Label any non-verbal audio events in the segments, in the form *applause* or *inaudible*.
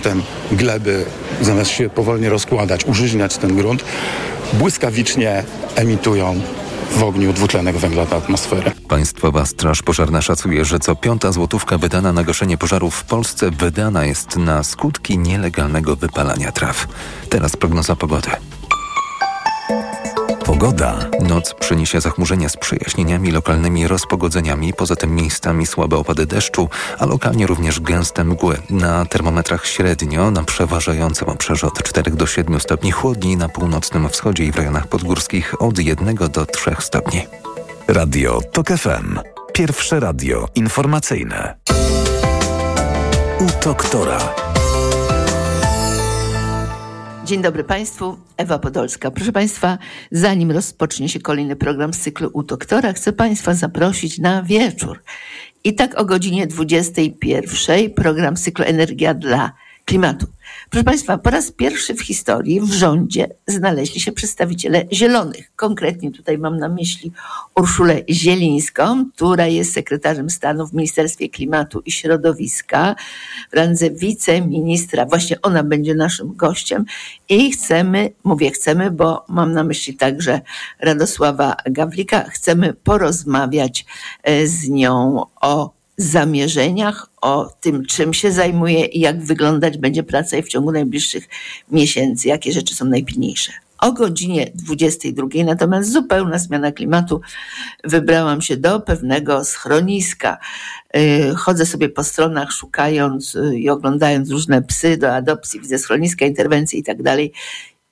ten gleby, zamiast się powolnie rozkładać, użyźniać ten grunt, błyskawicznie emitują w ogniu dwutlenek węgla do atmosfery. Państwowa Straż Pożarna szacuje, że co piąta złotówka wydana na gaszenie pożarów w Polsce wydana jest na skutki nielegalnego wypalania traw. Teraz prognoza pogody. Pogoda. Noc przyniesie zachmurzenia z przejaśnieniami, lokalnymi rozpogodzeniami, poza tym miejscami słabe opady deszczu, a lokalnie również gęste mgły. Na termometrach średnio na przeważającym obszarze od 4 do 7 stopni chłodniej, na północnym wschodzie i w rejonach podgórskich od 1 do 3 stopni. Radio TOK FM. Pierwsze radio informacyjne. U doktora. Dzień dobry Państwu, Ewa Podolska. Proszę Państwa, zanim rozpocznie się kolejny program z cyklu U Doktora, chcę Państwa zaprosić na wieczór. I tak o godzinie 21 program cyklu Energia dla klimatu. Proszę Państwa, po raz pierwszy w historii w rządzie znaleźli się przedstawiciele zielonych. Konkretnie tutaj mam na myśli Urszulę Zielińską, która jest sekretarzem stanu w Ministerstwie Klimatu i Środowiska w randze wiceministra. Właśnie ona będzie naszym gościem i chcemy, mówię chcemy, bo mam na myśli także Radosława Gawlika, chcemy porozmawiać e, z nią o zamierzeniach, o tym, czym się zajmuje i jak wyglądać będzie praca w ciągu najbliższych miesięcy, jakie rzeczy są najpilniejsze. O godzinie 22, natomiast zupełna zmiana klimatu, wybrałam się do pewnego schroniska. Y, chodzę sobie po stronach, szukając y, i oglądając różne psy do adopcji, widzę schroniska, interwencje i tak dalej.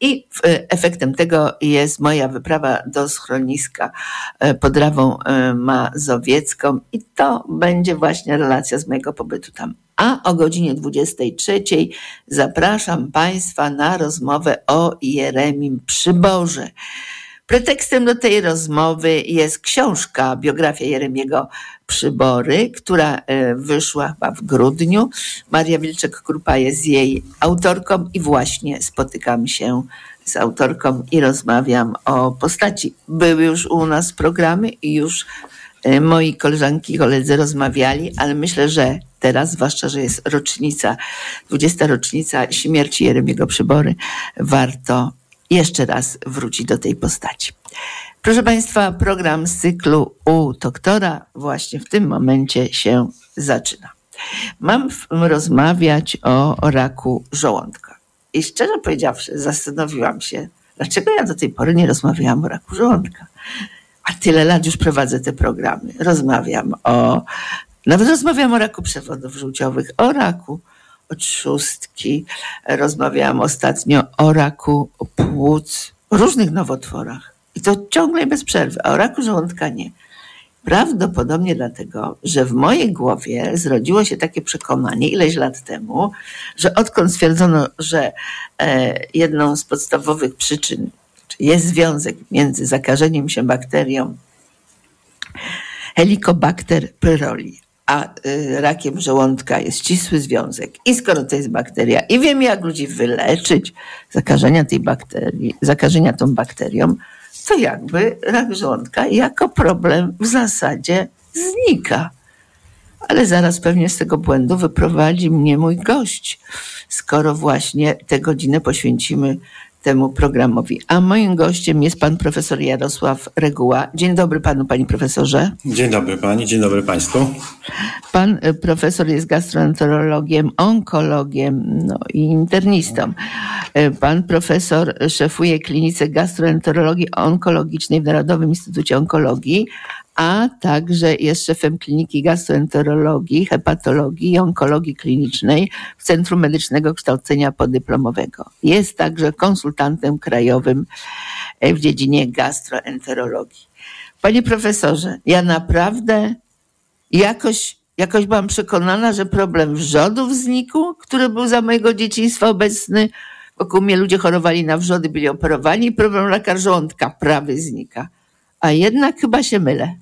I efektem tego jest moja wyprawa do schroniska e, pod Rawą e, Mazowiecką i to będzie właśnie relacja z mojego pobytu tam. A o godzinie 23 zapraszam Państwa na rozmowę o Jeremim Przyborze. Pretekstem do tej rozmowy jest książka, biografia Jeremiego Przybory, która e, wyszła chyba w grudniu. Maria Wilczek-Krupa jest jej autorką i właśnie spotykam się z autorką i rozmawiam o postaci. Były już u nas programy i już e, moi koleżanki i koledzy rozmawiali, ale myślę, że teraz, zwłaszcza, że jest rocznica, 20. rocznica śmierci Jeremiego Przybory, warto jeszcze raz wrócić do tej postaci. Proszę Państwa, program z cyklu u doktora właśnie w tym momencie się zaczyna. Mam rozmawiać o raku żołądka. I szczerze powiedziawszy, zastanowiłam się, dlaczego ja do tej pory nie rozmawiałam o raku żołądka. A tyle lat już prowadzę te programy. Rozmawiam o, nawet rozmawiam o raku przewodów żółciowych, o raku trzustki. Rozmawiałam ostatnio o raku płuc, o różnych nowotworach. I to ciągle bez przerwy, a o raku żołądka nie. Prawdopodobnie dlatego, że w mojej głowie zrodziło się takie przekonanie ileś lat temu, że odkąd stwierdzono, że e, jedną z podstawowych przyczyn jest związek między zakażeniem się bakterią Helicobacter pylori a y, rakiem żołądka jest ścisły związek. I skoro to jest bakteria i wiemy, jak ludzi wyleczyć zakażenia tej bakterii, zakażenia tą bakterią, to jakby rak żołądka jako problem w zasadzie znika. Ale zaraz pewnie z tego błędu wyprowadzi mnie mój gość, skoro właśnie tę godzinę poświęcimy temu programowi. A moim gościem jest pan profesor Jarosław Reguła. Dzień dobry panu, panie profesorze. Dzień dobry pani, dzień dobry państwu. Pan e, profesor jest gastroenterologiem, onkologiem no i internistą. E, pan profesor szefuje klinice gastroenterologii onkologicznej w Narodowym Instytucie Onkologii, a także jest szefem Kliniki Gastroenterologii, Hepatologii i Onkologii Klinicznej w Centrum Medycznego Kształcenia Podyplomowego. Jest także konsultantem krajowym w dziedzinie gastroenterologii. Panie profesorze, ja naprawdę jakoś, jakoś byłam przekonana, że problem wrzodów znikł, który był za mojego dzieciństwa obecny. Wokół mnie ludzie chorowali na wrzody, byli operowani i problem raka żołądka prawy znika. A jednak chyba się mylę.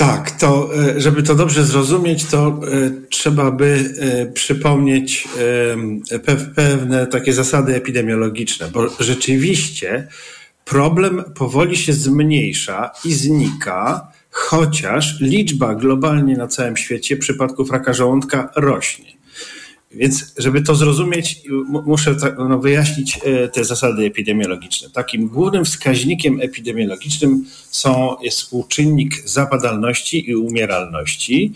Tak, to e, żeby to dobrze zrozumieć, to e, trzeba by e, przypomnieć pewne takie zasady epidemiologiczne, bo rzeczywiście problem powoli się zmniejsza i znika, chociaż liczba globalnie na całym świecie przypadków raka żołądka rośnie. Więc, żeby to zrozumieć, muszę no, wyjaśnić e, te zasady epidemiologiczne. Takim głównym wskaźnikiem epidemiologicznym są, jest współczynnik zapadalności i umieralności,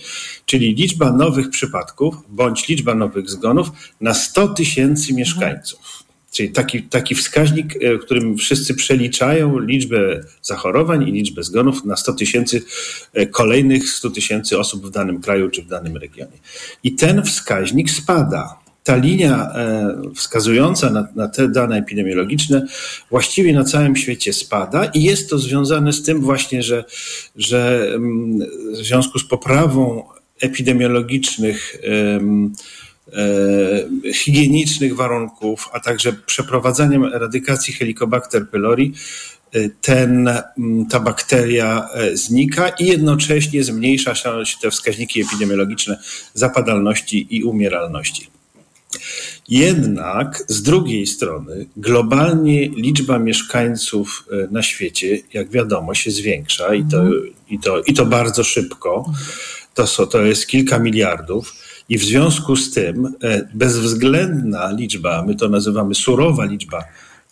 czyli liczba nowych przypadków bądź liczba nowych zgonów na 100 tysięcy mieszkańców. Czyli taki, taki wskaźnik, e, którym wszyscy przeliczają liczbę zachorowań i liczbę zgonów na 100 tysięcy e, kolejnych 100 tysięcy osób w danym kraju czy w danym regionie. I ten wskaźnik spada. Ta linia e, wskazująca na, na te dane epidemiologiczne właściwie na całym świecie spada i jest to związane z tym właśnie, że, że mm, w związku z poprawą epidemiologicznych higienicznych warunków, a także przeprowadzaniem eradykacji Helicobacter pylori, e, ten, ta bakteria e, znika i jednocześnie zmniejsza się te wskaźniki epidemiologiczne zapadalności i umieralności. Jednak z drugiej strony, globalnie liczba mieszkańców na świecie, jak wiadomo, się zwiększa i to, i to, i to bardzo szybko. To, to jest kilka miliardów. I w związku z tym e, bezwzględna liczba, my to nazywamy surowa liczba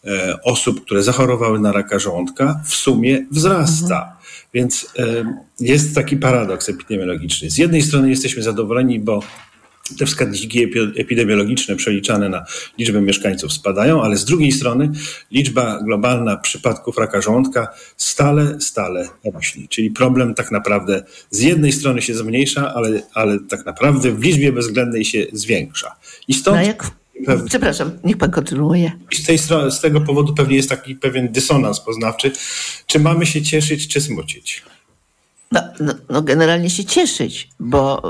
e, osób, które zachorowały na raka żołądka, w sumie wzrasta. Mhm. Więc e, jest taki paradoks epidemiologiczny. Z jednej strony jesteśmy zadowoleni, bo te wskaźniki epidemiologiczne przeliczane na liczbę mieszkańców spadają, ale z drugiej strony liczba globalna przypadków raka żołądka stale, stale rośnie. Czyli problem tak naprawdę z jednej strony się zmniejsza, ale, ale tak naprawdę w liczbie bezwzględnej się zwiększa. I stąd. No jak... Przepraszam, niech pan kontynuuje. I z, tej, z tego powodu pewnie jest taki pewien dysonans poznawczy. Czy mamy się cieszyć, czy smucić? No, no, no, generalnie się cieszyć, bo,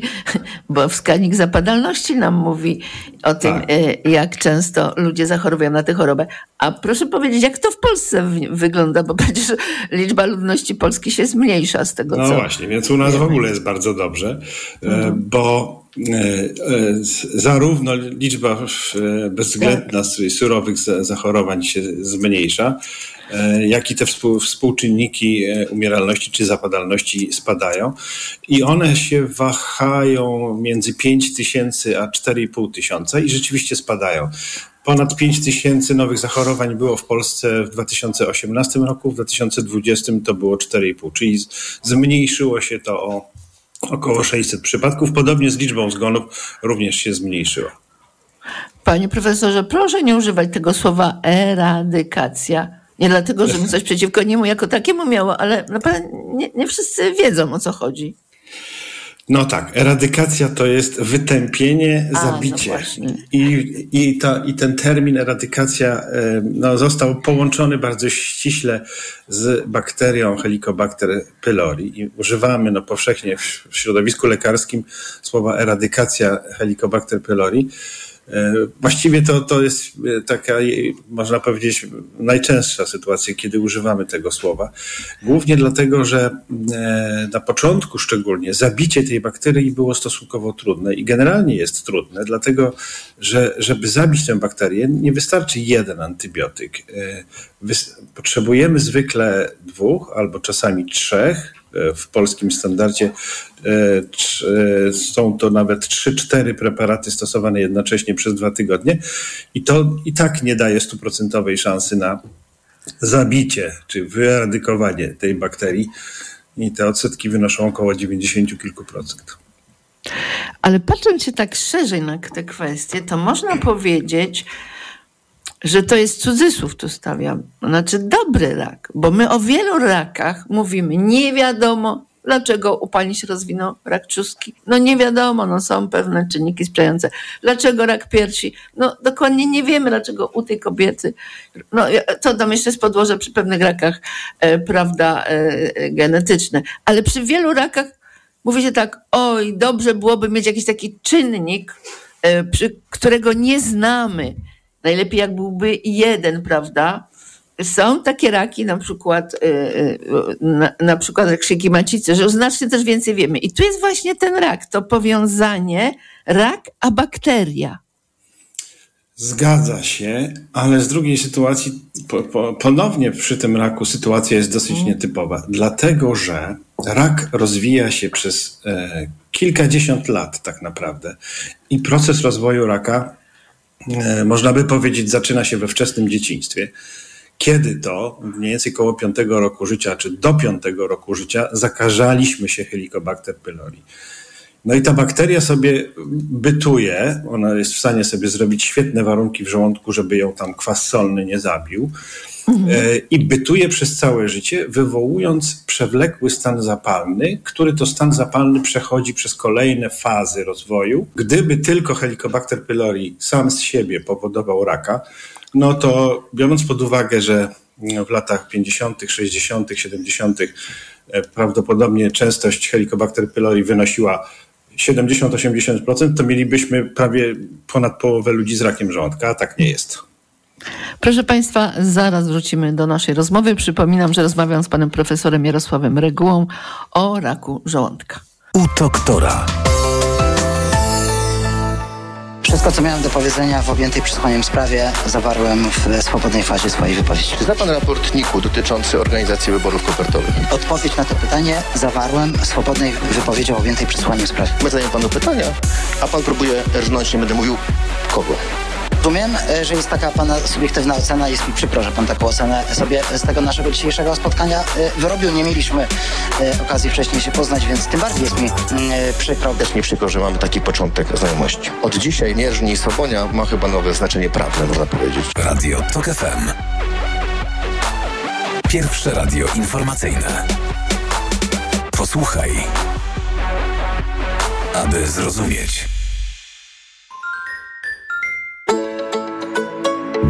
*laughs* bo wskaźnik zapadalności nam mówi o tym, tak. E, jak często ludzie zachorowują na tę chorobę. A proszę powiedzieć, jak to w Polsce wygląda, bo przecież liczba ludności Polski się zmniejsza z tego, no co... No właśnie, więc u nas wiemy. w ogóle jest bardzo dobrze, e, mhm. bo e, zarówno liczba bezwzględna tak. surowych zachorowań się zmniejsza, E, jak i te współczynniki e, umieralności czy zapadalności spadają. I one się wahają między 5 tysięcy a 4,5 tysiąca i rzeczywiście spadają. Ponad 5 tysięcy nowych zachorowań było w Polsce w 2018 roku, w 2020 to było 4,5, czyli zmniejszyło się to o około 600 przypadków. Podobnie z liczbą zgonów również się zmniejszyła. Panie profesorze, proszę nie używać tego słowa eradykacja nie dlatego, żebym coś przeciwko niemu jako takiemu miało, ale naprawdę nie, nie wszyscy wiedzą o co chodzi. No tak, eradykacja to jest wytępienie, A, no zabicie. No I, i, ta, I ten termin eradykacja no, został połączony bardzo ściśle z bakterią Helicobacter pylori. I używamy no, powszechnie w środowisku lekarskim słowa eradykacja Helicobacter pylori. E, właściwie to, to jest e, taka, można powiedzieć, najczęstsza sytuacja, kiedy używamy tego słowa. Głównie dlatego, że e, na początku szczególnie zabicie tej bakterii było stosunkowo trudne i generalnie jest trudne, dlatego że żeby zabić tę bakterię, nie wystarczy jeden antybiotyk. Potrzebujemy zwykle dwóch albo czasami trzech w polskim standardzie e, są to nawet 3-4 preparaty stosowane jednocześnie przez dwa tygodnie i to i tak nie daje stuprocentowej szansy na zabicie czy wyradykowanie tej bakterii i te odsetki wynoszą około 90 kilku procent. Ale patrząc się tak szerzej na tę kwestię, to można powiedzieć, że to jest cudzysłów tu stawiam, znaczy dobry rak, bo my o wielu rakach mówimy, nie wiadomo, dlaczego u pani się rozwinął rak czustki. No nie wiadomo, no są pewne czynniki sprzyjające. Dlaczego rak piersi? No dokładnie nie wiemy, dlaczego u tej kobiety. No to tam jeszcze jest podłoże przy pewnych rakach, e, prawda, e, e genetyczne. Ale przy wielu rakach mówi się tak, oj, dobrze byłoby mieć jakiś taki czynnik, e, przy, którego nie znamy, Najlepiej jak byłby jeden, prawda? Są takie raki, na przykład, y, y, na, na przykład krzyki macicy, że znacznie też więcej wiemy. I tu jest właśnie ten rak, to powiązanie rak a bakteria. Zgadza się, ale z drugiej sytuacji, po, po, ponownie przy tym raku sytuacja jest dosyć mm. nietypowa, dlatego że rak rozwija się przez e, kilkadziesiąt lat tak naprawdę. I proces rozwoju raka, można by powiedzieć, zaczyna się we wczesnym dzieciństwie. Kiedy to, mniej więcej koło piątego roku życia, czy do piątego roku życia, zakażaliśmy się Helicobacter pylori. No i ta bakteria sobie bytuje, ona jest w stanie sobie zrobić świetne warunki w żołądku, żeby ją tam kwas solny nie zabił. E, I bytuje przez całe życie, wywołując przewlekły stan zapalny, który to stan zapalny przechodzi przez kolejne fazy rozwoju. Gdyby tylko Helicobacter pylori sam z siebie powodował raka, no to biorąc pod uwagę, że w latach 50., 60., 70. e, prawdopodobnie częstość Helicobacter pylori wynosiła 70-80%, to mielibyśmy prawie ponad połowę ludzi z rakiem żołądka, a tak nie jest. Proszę Państwa, zaraz wrócimy do naszej rozmowy. Przypominam, że rozmawiam z panem profesorem Jarosławem Regułą o raku żołądka. U doktora. Wszystko, co miałem do powiedzenia w objętej przesłuchaniem sprawie, zawarłem w swobodnej fazie swojej wypowiedzi. Zna pan raport NIK-u dotyczący organizacji wyborów kopertowych? Odpowiedź na to pytanie zawarłem w swobodnej wypowiedzi o objętej przesłuchaniem sprawie. My zadajemy panu pytania, a pan próbuje rżnąć, nie będę mówił kogo. Rozumiem, e, że jest taka pana subiektywna ocena. Jest mi przykro, że pan taką ocenę sobie z tego naszego dzisiejszego spotkania e, wyrobił. Nie mieliśmy e, okazji wcześniej się poznać, więc tym bardziej jest mi mm, przykro. Też mi przykro, że mamy taki początek znajomości. Od dzisiaj Nierżni i Sobonia ma chyba nowe znaczenie prawne, można powiedzieć. Radio TOK FM. Pierwsze radio informacyjne. Posłuchaj, aby zrozumieć.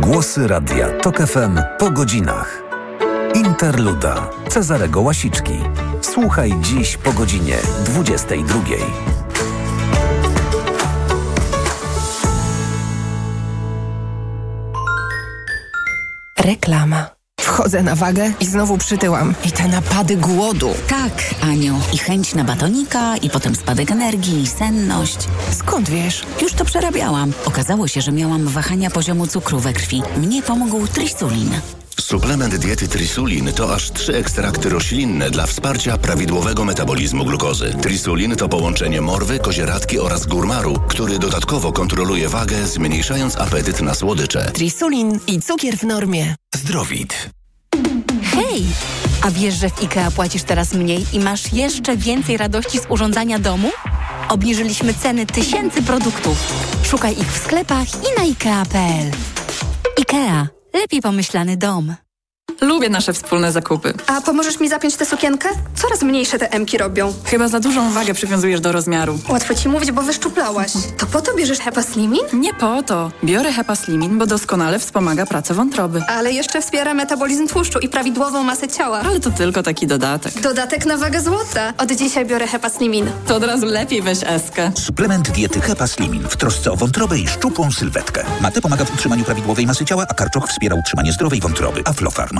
Głosy Radia TOK FM po godzinach. Interluda Cezarego Łasiczki. Słuchaj dziś po godzinie 22. Reklama. Wchodzę na wagę i znowu przytyłam. I te napady głodu. Tak, Aniu. I chęć na batonika, i potem spadek energii, i senność. Skąd wiesz? Już to przerabiałam. Okazało się, że miałam wahania poziomu cukru we krwi. Mnie pomógł trisulin. Suplement diety Trisulin to aż trzy ekstrakty roślinne dla wsparcia prawidłowego metabolizmu glukozy. Trisulin to połączenie morwy, kozieradki oraz górmaru, który dodatkowo kontroluje wagę, zmniejszając apetyt na słodycze. Trisulin i cukier w normie. Zdrowit. Hej! A wiesz, że w IKEA płacisz teraz mniej i masz jeszcze więcej radości z urządzania domu? Obniżyliśmy ceny tysięcy produktów. Szukaj ich w sklepach i na IKEA.pl. IKEA. Lepiej pomyślany dom. Lubię nasze wspólne zakupy. A pomożesz mi zapiąć tę sukienkę? Coraz mniejsze te emki robią. Chyba za dużą wagę przywiązujesz do rozmiaru. Łatwo ci mówić, bo wyszczuplałaś. To po to bierzesz Hepa Slimin? Nie po to. Biorę Hepa Slimin, bo doskonale wspomaga pracę wątroby. Ale jeszcze wspiera metabolizm tłuszczu i prawidłową masę ciała. Ale to tylko taki dodatek. Dodatek na wagę złota. Od dzisiaj biorę Hepa Slimin. To od razu lepiej weź eskę. Suplement diety Hepa Slimin w trosce o wątrobę i szczupłą sylwetkę. Mate pomaga w utrzymaniu prawidłowej masy ciała, a karczoch wspiera utrzymanie zdrowej wątroby. Aflofarm.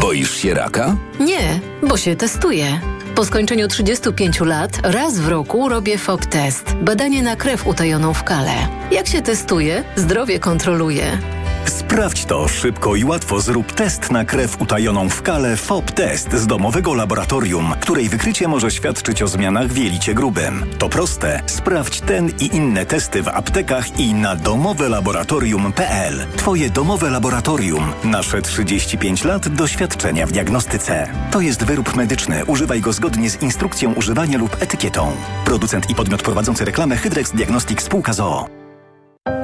Boisz się raka? Nie, bo się testuję. Po skończeniu 35 lat raz w roku robię FOB test. Badanie na krew utajoną w kale. Jak się testuje, zdrowie kontroluje. Sprawdź to szybko i łatwo. Zrób test na krew utajoną w kale FOB Test z domowego laboratorium, której wykrycie może świadczyć o zmianach w jelicie grubym. To proste. Sprawdź ten i inne testy w aptekach i na domowelaboratorium.pl. Twoje domowe laboratorium. Nasze 35 lat doświadczenia w diagnostyce. To jest wyrób medyczny. Używaj go zgodnie z instrukcją używania lub etykietą. Producent i podmiot prowadzący reklamę Hydrex Diagnostics Spółka ZOO.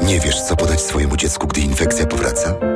Nie wiesz, co podać swojemu dziecku, gdy infekcja powraca?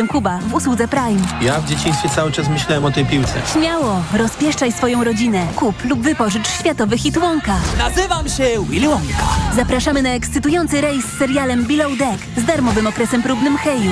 Film Kuba w usłudze Prime. Ja w dzieciństwie cały czas myślałem o tej piłce. Śmiało, rozpieszczaj swoją rodzinę. Kup lub wypożycz światowy hit Wonka. Nazywam się Willy Wonka. Zapraszamy na ekscytujący rejs z serialem Below Deck z darmowym okresem próbnym Heju.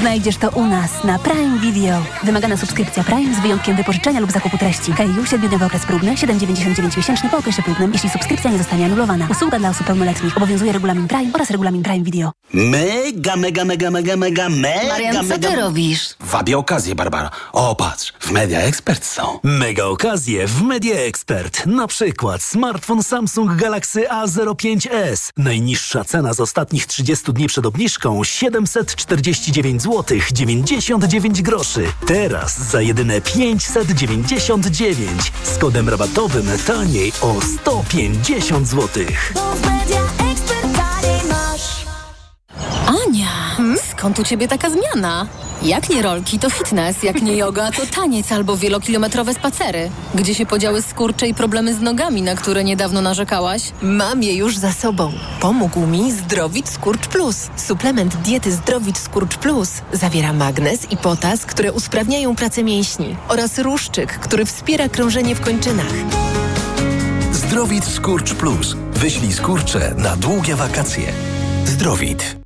Znajdziesz to u nas na Prime Video. Wymagana subskrypcja Prime z wyjątkiem wypożyczenia lub zakupu treści. Heju, 7-dniowy okres próbny, 7,99 miesięczny po okresie próbnym, jeśli subskrypcja nie zostanie anulowana. Usługa dla osób pełnoletnich. Obowiązuje regulamin Prime oraz regulamin Prime Video. Mega, mega, mega, mega, mega, mega, co mega... ty robisz? Wabię okazję, Barbara. O, patrz, w Media Expert są. Mega okazje w Media Expert. Na przykład smartfon Samsung Galaxy A05s. Najniższa cena z ostatnich 30 dni przed obniżką 749 zł 99 groszy. Teraz za jedyne 599 z kodem rabatowym taniej o 150 zł. Ania, skąd u ciebie taka zmiana? Jak nie rolki, to fitness, jak nie yoga, to taniec albo wielokilometrowe spacery. Gdzie się podziały skurcze i problemy z nogami, na które niedawno narzekałaś? Mam je już za sobą. Pomógł mi Zdrowit Skurcz Plus. Suplement diety Zdrowit Skurcz Plus zawiera magnez i potas, które usprawniają pracę mięśni oraz ruszczyk, który wspiera krążenie w kończynach. Zdrowit Skurcz Plus. Wyślij skurcze na długie wakacje. Zdrowit.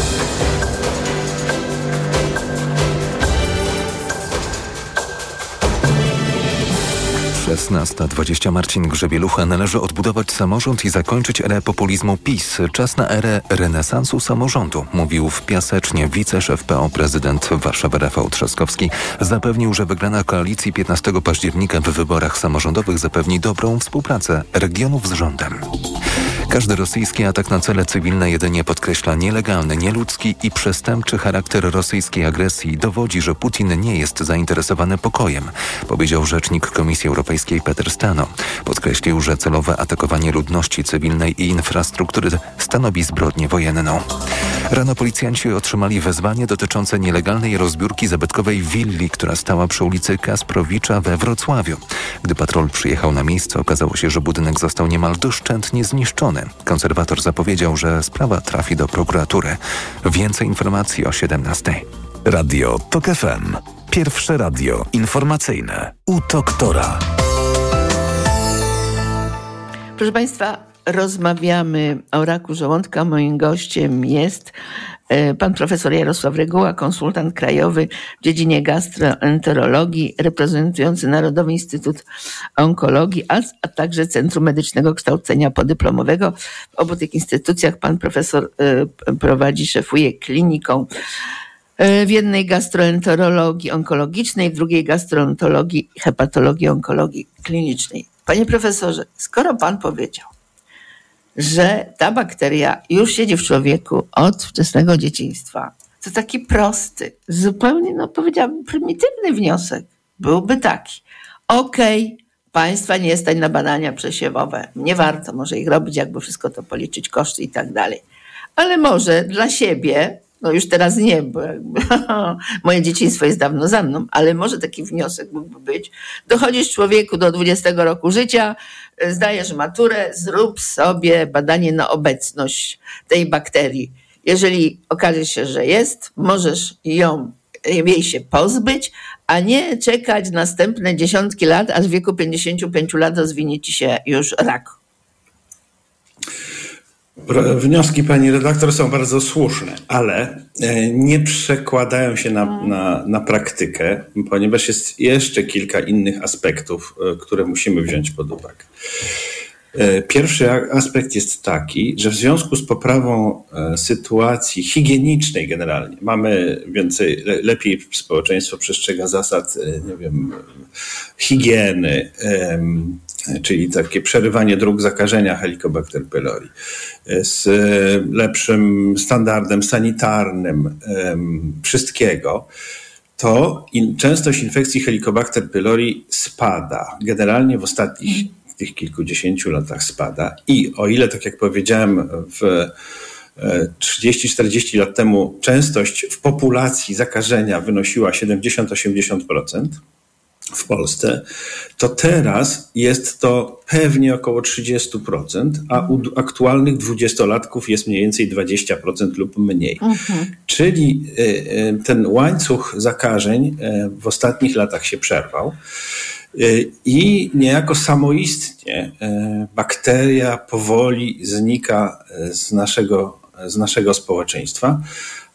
16.20 Marcin Grzebielucha należy odbudować samorząd i zakończyć erę populizmu PiS. Czas na erę renesansu samorządu, mówił w Piasecznie wiceszef PO prezydent Warszawy Rafał Trzaskowski. Zapewnił, że wygrana koalicji 15 października w wyborach samorządowych zapewni dobrą współpracę regionów z rządem. Każdy rosyjski atak na cele cywilne jedynie podkreśla nielegalny, nieludzki i przestępczy charakter rosyjskiej agresji i dowodzi, że Putin nie jest zainteresowany pokojem, powiedział rzecznik Komisji Europejskiej Peter Stano. Podkreślił, że celowe atakowanie ludności cywilnej i infrastruktury stanowi zbrodnię wojenną. Rano policjanci otrzymali wezwanie dotyczące nielegalnej rozbiórki zabytkowej willi, która stała przy ulicy Kasprowicza we Wrocławiu. Gdy patrol przyjechał na miejsce, okazało się, że budynek został niemal doszczętnie zniszczony. Konserwator zapowiedział, że sprawa trafi do prokuratury. Więcej informacji o 17. Radio TOK FM. Pierwsze radio informacyjne. U doktora. Proszę Państwa, rozmawiamy o raku żołądka. Moim gościem jest e, pan profesor Jarosław Reguła, konsultant krajowy w dziedzinie gastroenterologii, reprezentujący Narodowy Instytut Onkologii, a, a także Centrum Medycznego Kształcenia Podyplomowego. W obu tych instytucjach pan profesor e, prowadzi, szefuje kliniką e, w jednej gastroenterologii onkologicznej, w drugiej gastroenterologii hepatologii onkologii klinicznej. Panie profesorze, skoro pan powiedział, że ta bakteria już siedzi w człowieku od wczesnego dzieciństwa, to taki prosty, zupełnie, no powiedziałabym, prymitywny wniosek byłby taki. Okej, okay, państwa nie stać na badania przesiewowe, nie warto może ich robić, jakby wszystko to policzyć, koszty i tak dalej. Ale może dla siebie, no już teraz nie, bo jakby, *laughs* moje dzieciństwo jest dawno za mną, ale może taki wniosek mógłby być. Dochodzisz człowieku do 20 roku życia, zdajesz maturę, zrób sobie badanie na obecność tej bakterii. Jeżeli okaże się, że jest, możesz ją, jej się pozbyć, a nie czekać następne dziesiątki lat, aż w wieku 55 lat rozwinie ci się już rak. Wnioski pani redaktor są bardzo słuszne, ale nie przekładają się na, na, na praktykę, ponieważ jest jeszcze kilka innych aspektów, które musimy wziąć pod uwagę. Pierwszy aspekt jest taki, że w związku z poprawą sytuacji higienicznej generalnie, mamy więcej, lepiej społeczeństwo przestrzega zasad, nie wiem, higieny, czyli takie przerywanie dróg zakażenia Helicobacter pylori z lepszym standardem sanitarnym wszystkiego, to in, częstość infekcji Helicobacter pylori spada. Generalnie w ostatnich tych kilkudziesięciu latach spada i o ile, tak jak powiedziałem, w 30-40 lat temu częstość w populacji zakażenia wynosiła 70-80%, w Polsce, to teraz jest to pewnie około 30%, a u aktualnych dwudziestolatków jest mniej więcej 20% lub mniej. Mhm. Czyli y, y, ten łańcuch zakażeń y, w ostatnich latach się przerwał. I niejako samoistnie bakteria powoli znika z naszego, z naszego społeczeństwa,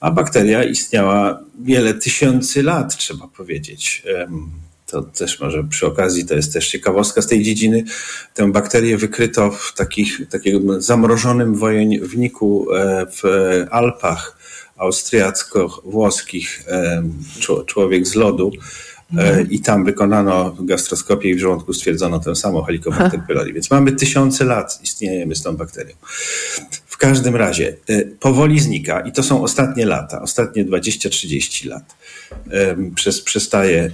a bakteria istniała wiele tysięcy lat, trzeba powiedzieć. To też może przy okazji, to jest też ciekawostka z tej dziedziny. Tę bakterię wykryto w takich, takim zamrożonym wojowniku e, w Alpach austriacko-włoskich, czło- człowiek z lodu. E, I tam wykonano gastroskopię i w żołądku stwierdzono tę samą Helicobacter pylori. Więc mamy tysiące lat istniejemy z tą bakterią. W każdym razie e, powoli znika i to są ostatnie lata, ostatnie 20-30 lat. Przez, przestaje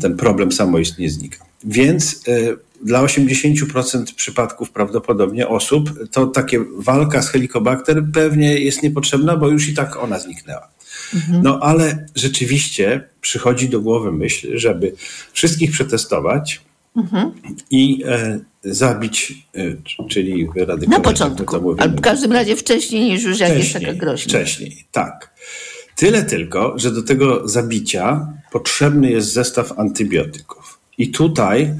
ten problem samoistnie znika. Więc e, dla 80% przypadków prawdopodobnie osób to takie walka z Helicobacter pewnie jest niepotrzebna, bo już i tak ona zniknęła. No ale rzeczywiście przychodzi do głowy myśl, żeby wszystkich przetestować Mhm. i e, zabić, e, czyli wyeradykować. Na początku, ale w każdym razie wcześniej niż już jak jest taka groźna. Wcześniej, tak. Tyle tylko, że do tego zabicia potrzebny jest zestaw antybiotyków. I tutaj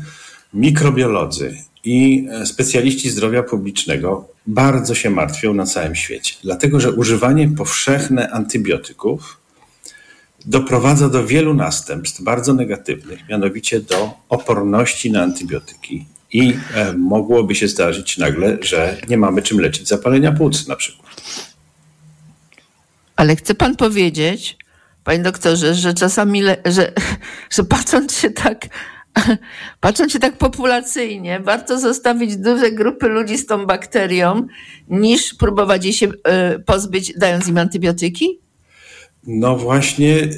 mikrobiolodzy i e, specjaliści zdrowia publicznego bardzo się martwią na całym świecie, dlatego że używanie powszechne antybiotyków doprowadza do wielu następstw bardzo negatywnych, mianowicie do oporności na antybiotyki. I e, mogłoby się zdarzyć nagle, że nie mamy czym leczyć zapalenia płuc na przykład. Ale chce pan powiedzieć, panie doktorze, że czasami, le, że, *laughs* że patrząc się tak, *laughs* patrząc się tak populacyjnie, warto zostawić duże grupy ludzi z tą bakterią, niż próbować jej się e, pozbyć, dając im antybiotyki? No właśnie,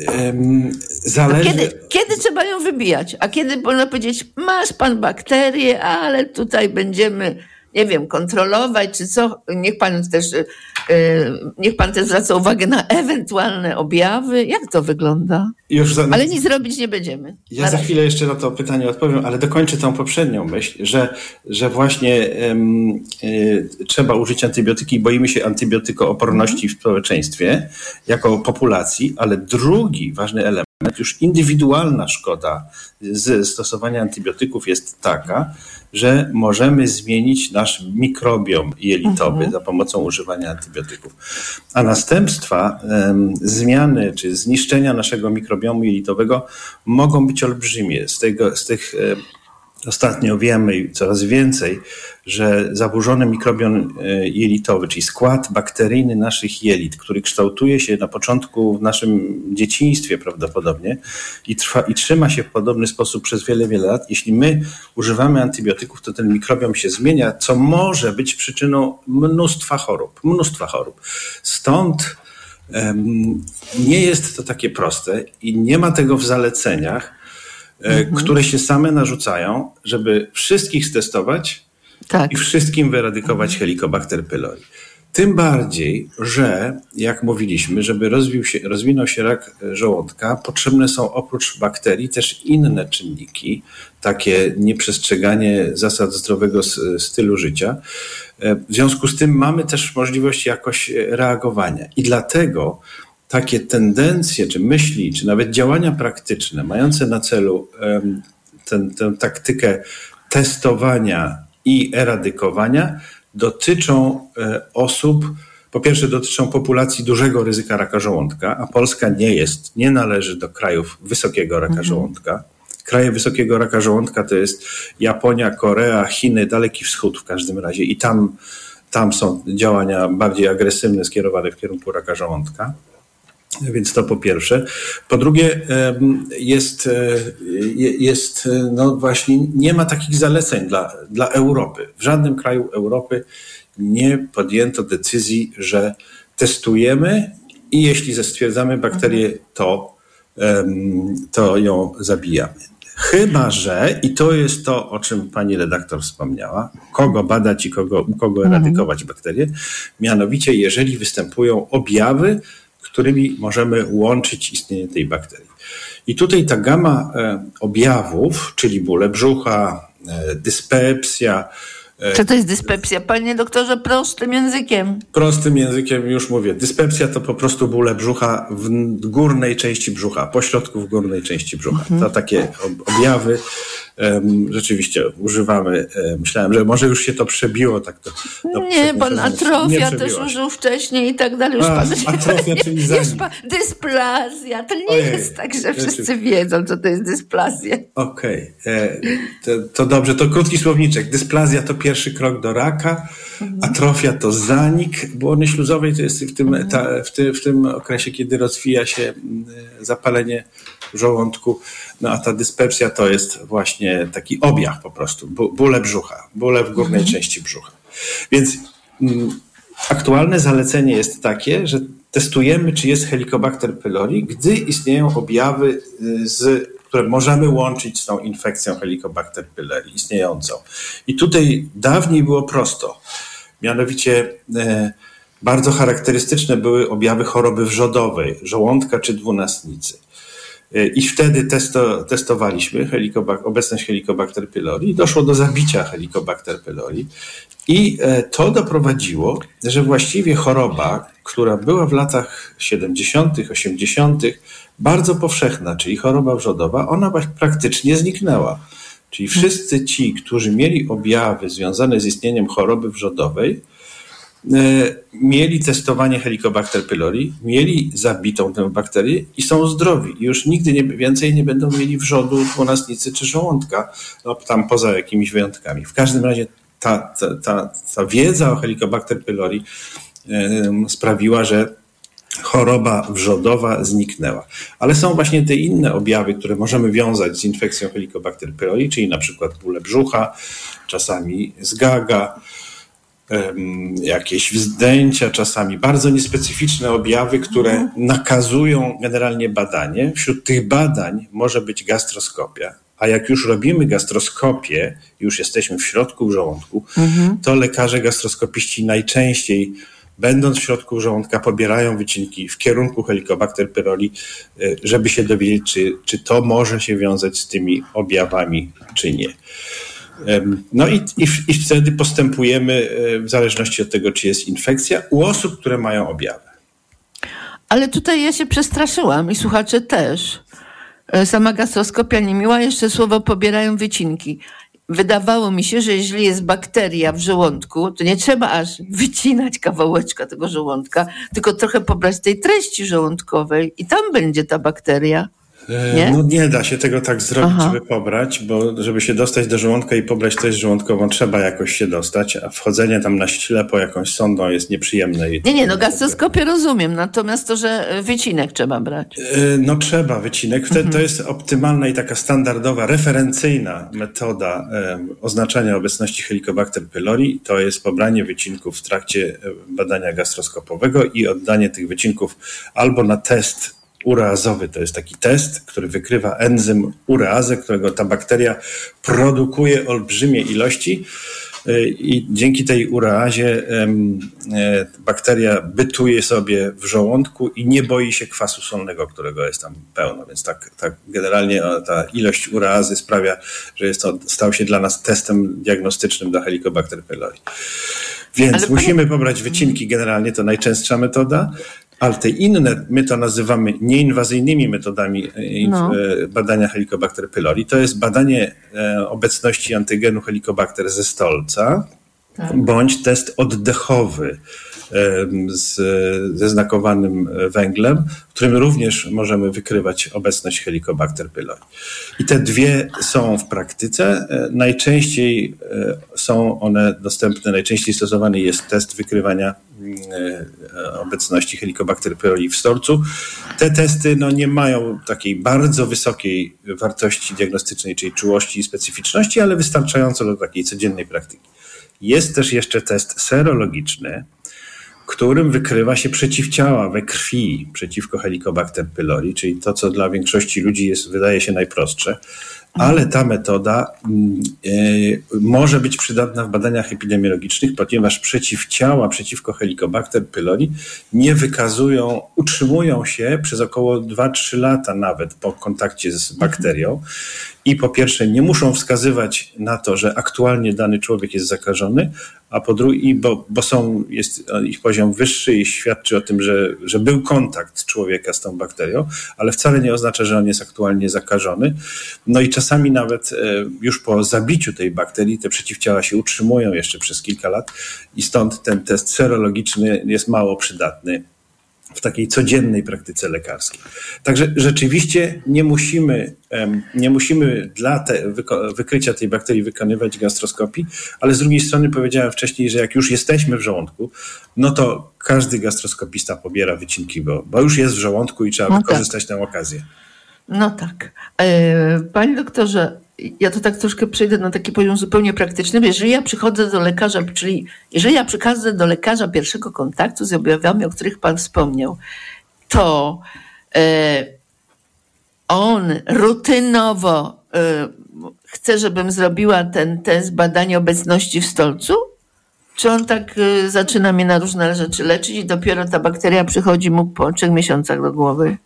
zależy. kiedy, kiedy trzeba ją wybijać? A kiedy można powiedzieć, masz pan bakterię, ale tutaj będziemy, nie wiem, kontrolować, czy co? Niech pan też, niech pan też zwraca uwagę na ewentualne objawy. Jak to wygląda? Już za, Ale nic zrobić nie będziemy. ja za chwilę jeszcze na to pytanie odpowiem, ale dokończę tą poprzednią myśl, że, że właśnie em, y, trzeba użyć antybiotyki i boimy się antybiotykooporności w społeczeństwie jako populacji, ale drugi ważny element, już indywidualna szkoda z stosowania antybiotyków jest taka, że możemy zmienić nasz mikrobiom jelitowy za pomocą używania antybiotyków. A następstwa em, zmiany czy zniszczenia naszego mikrobiomu jelitowego mogą być olbrzymie. Z, tego, z tych em, Ostatnio wiemy i coraz więcej, że zaburzony mikrobiom e, jelitowy, czyli skład bakteryjny naszych jelit, który kształtuje się na początku w naszym dzieciństwie prawdopodobnie i, trwa, i trzyma się w podobny sposób przez wiele, wiele lat, jeśli my używamy antybiotyków, to ten mikrobiom się zmienia, co może być przyczyną mnóstwa chorób. Mnóstwa chorób. Stąd em, nie jest to takie proste i nie ma tego w zaleceniach e, które się same narzucają, żeby wszystkich stestować i wszystkim wyradykować Helicobacter pylori. Tym bardziej, że jak mówiliśmy, żeby rozwił się, rozwinął się rak żołądka, potrzebne są oprócz bakterii też inne czynniki, takie nieprzestrzeganie zasad zdrowego stylu życia. E, W związku z tym mamy też możliwość jakoś e, reagowania. I dlatego takie tendencje, czy myśli, czy nawet działania praktyczne, mające na celu tę taktykę testowania i eradykowania, dotyczą e, osób, po pierwsze dotyczą populacji dużego ryzyka raka żołądka, a Polska nie jest, nie należy do krajów wysokiego raka żołądka. Kraje wysokiego raka żołądka to jest Japonia, Korea, Chiny, Daleki Wschód w każdym razie i tam, tam są działania bardziej agresywne skierowane w kierunku raka żołądka. Więc to po pierwsze. Po drugie, jest, e, je- jest e, no właśnie, nie ma takich zaleceń dla, dla Europy. W żadnym kraju Europy nie podjęto decyzji, że testujemy i jeśli stwierdzamy bakterię, to, em, to ją zabijamy. Chyba, że, i to jest to, o czym pani redaktor wspomniała, kogo badać i kogo, u kogo eradykować bakterie, mianowicie jeżeli występują objawy, którymi możemy łączyć istnienie tej bakterii. I tutaj ta gama e, objawów, czyli bóle brzucha, e, dyspepsja, Co to jest dyspepsja? Panie doktorze, prostym językiem. Prostym językiem już mówię. Dyspepsja to po prostu bóle brzucha w górnej części brzucha, pośrodku w górnej części brzucha. To takie ob- objawy rzeczywiście używamy. E, myślałem, że może już się to przebiło. Tak to, Nie, pan atrofia nie też użył wcześniej i tak dalej. Już A, pan, atrofia, czyli *laughs* już zanik. pan, dysplazja. To nie Ojej, jest tak, że wszyscy wiedzą, co to jest dysplazja. Okej, e, to, to dobrze, to krótki słowniczek. Dysplazja to pierwszy krok do raka, atrofia to zanik błony śluzowej, to jest w tym, ta, w, ty, w tym okresie, kiedy rozwija się mm, zapalenie w żołądku, no a ta dyspepsja to jest właśnie taki objaw po prostu, bóle brzucha, bóle w górnej części brzucha. Więc mm, aktualne zalecenie jest takie, że testujemy, czy jest Helicobacter pylori, gdy istnieją objawy, y, z, które możemy łączyć z tą infekcją Helicobacter pylori istniejącą. I tutaj dawniej było prosto. Mianowicie e, bardzo charakterystyczne były objawy choroby wrzodowej, żołądka czy dwunastnicy. I wtedy testo, testowaliśmy helikobak- obecność Helicobacter pylori i doszło do zabicia Helicobacter pylori. I e, to doprowadziło, że właściwie choroba, która była w latach 70., 80., bardzo powszechna, czyli choroba wrzodowa, ona praktycznie zniknęła. Czyli wszyscy ci, którzy mieli objawy związane z istnieniem choroby wrzodowej, mieli testowanie Helicobacter pylori, mieli zabitą tę bakterię i są zdrowi. Już nigdy nie, więcej nie będą mieli wrzodu, dwunastnicy czy żołądka, no tam poza jakimiś wyjątkami. W każdym razie ta, ta, ta, ta wiedza o Helicobacter pylori sprawiła, że choroba wrzodowa zniknęła. Ale są właśnie te inne objawy, które możemy wiązać z infekcją Helicobacter pylori, czyli na przykład bóle brzucha, czasami zgaga, jakieś wzdęcia, czasami bardzo niespecyficzne objawy, które nakazują generalnie badanie. Wśród tych badań może być gastroskopia. A jak już robimy gastroskopię, już jesteśmy w środku żołądku, to lekarze gastroskopiści najczęściej, będąc w środku żołądka, pobierają wycinki w kierunku Helicobacter pylori, y, żeby się dowiedzieć, czy, czy to może się wiązać z tymi objawami, czy nie. No i, i, i wtedy postępujemy e, w zależności od tego, czy jest infekcja u osób, które mają objawy. Ale tutaj ja się przestraszyłam i słuchacze też. E, Sama gastroskopia niemiła, jeszcze słowo pobierają wycinki. Wydawało mi się, że jeśli jest bakteria w żołądku, to nie trzeba aż wycinać kawałeczka tego żołądka, tylko trochę pobrać tej treści żołądkowej i tam będzie ta bakteria. E, Nie? No nie da się tego tak zrobić, Aha. żeby pobrać, bo żeby się dostać do żołądka i pobrać treść żołądkową, trzeba jakoś się dostać, a wchodzenie tam na ślepo jakąś sondą jest nieprzyjemne. I, Nie, nie, no gastroskopię rozumiem, natomiast to, że wycinek trzeba brać. E, No trzeba wycinek. Wtedy to jest optymalna i taka standardowa, referencyjna metoda e, oznaczania obecności Helicobacter pylori. To jest pobranie wycinków w trakcie badania gastroskopowego i oddanie tych wycinków albo na test ureazowy. To jest taki test, który wykrywa enzym ureazę, którego ta bakteria produkuje olbrzymie ilości. E, I dzięki tej ureazie e, bakteria bytuje sobie w żołądku i nie boi się kwasu solnego, którego jest tam pełno. Więc tak, tak generalnie ta ilość ureazy sprawia, że jest to, stał się dla nas testem diagnostycznym dla Helicobacter pylori. Więc Ale panie- musimy pobrać wycinki, generalnie to najczęstsza metoda. Ale te inne, my to nazywamy nieinwazyjnymi metodami e, No. e, badania Helicobacter pylori. To jest badanie e, obecności antygenu Helicobacter ze stolca, bądź test oddechowy z, ze znakowanym węglem, w którym również możemy wykrywać obecność Helicobacter pylori. I te dwie są w praktyce. E, Najczęściej e, są one dostępne, najczęściej stosowany jest test wykrywania e, obecności Helicobacter pylori w stolcu. Te testy no, nie mają takiej bardzo wysokiej wartości diagnostycznej, czyli czułości i specyficzności, ale wystarczająco do takiej codziennej praktyki. Jest też jeszcze test serologiczny, którym wykrywa się przeciwciała we krwi przeciwko Helicobacter pylori, czyli to, co dla większości ludzi jest, wydaje się najprostsze. ale ta metoda e, może być przydatna w badaniach epidemiologicznych, ponieważ przeciwciała przeciwko Helicobacter pylori nie wykazują, utrzymują się przez około 2-3 lata nawet po kontakcie z bakterią i po pierwsze nie muszą wskazywać na to, że aktualnie dany człowiek jest zakażony, a po drugie, bo, bo są, jest ich poziom wyższy i świadczy o tym, że, że był kontakt człowieka z tą bakterią, ale wcale nie oznacza, że on jest aktualnie zakażony. No i czasami nawet e, już po zabiciu tej bakterii te przeciwciała się utrzymują jeszcze przez kilka lat i stąd ten test serologiczny jest mało przydatny w takiej codziennej praktyce lekarskiej. Także rzeczywiście nie musimy, nie musimy dla te, wykrycia tej bakterii wykonywać gastroskopii, ale z drugiej strony powiedziałem wcześniej, że jak już jesteśmy w żołądku, no to każdy gastroskopista pobiera wycinki, bo, bo już jest w żołądku i trzeba no tak. wykorzystać tę okazję. No tak. E, panie doktorze, ja to tak troszkę przejdę na taki poziom zupełnie praktyczny. Jeżeli ja przychodzę do lekarza, czyli jeżeli ja przychodzę do lekarza pierwszego kontaktu z objawami, o których Pan wspomniał, to e, on rutynowo e, chce, żebym zrobiła ten test badania obecności w stolcu? Czy on tak y, zaczyna mnie na różne rzeczy leczyć i dopiero ta bakteria przychodzi mu po trzech miesiącach do głowy?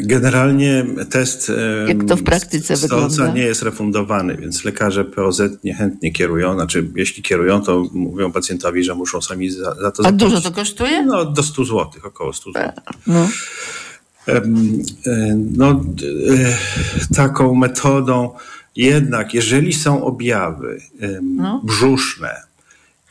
Generalnie test Jak to w praktyce wygląda? nie jest refundowany, więc lekarze POZ niechętnie kierują. Znaczy, jeśli kierują, to mówią pacjentowi, że muszą sami za, za to A zapłacić. dużo to kosztuje? No, do 100 zł, około 100 zł. No. No, taką metodą jednak, jeżeli są objawy No. brzuszne,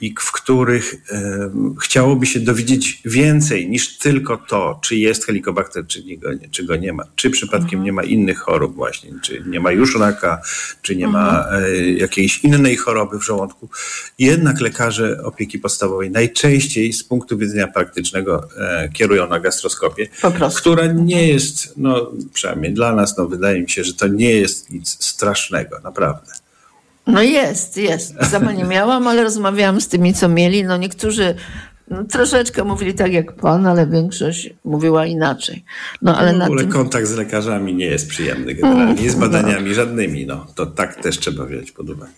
i w których e, chciałoby się dowiedzieć więcej niż tylko to, czy jest helikobakter, czy, go, nie, czy go nie ma, czy przypadkiem nie ma innych chorób właśnie, czy nie ma już raka, czy nie ma e, jakiejś innej choroby w żołądku. Jednak lekarze opieki podstawowej najczęściej z punktu widzenia praktycznego e, kierują na gastroskopię, która nie jest, no przynajmniej dla nas, no wydaje mi się, że to nie jest nic strasznego, naprawdę. No jest, jest. Sama nie miałam, ale rozmawiałam z tymi, co mieli. No niektórzy no, troszeczkę mówili tak jak pan, ale większość mówiła inaczej. No, ale w ogóle na tym... kontakt z lekarzami nie jest przyjemny generalnie, z badaniami żadnymi. No, to tak też trzeba wziąć pod uwagę.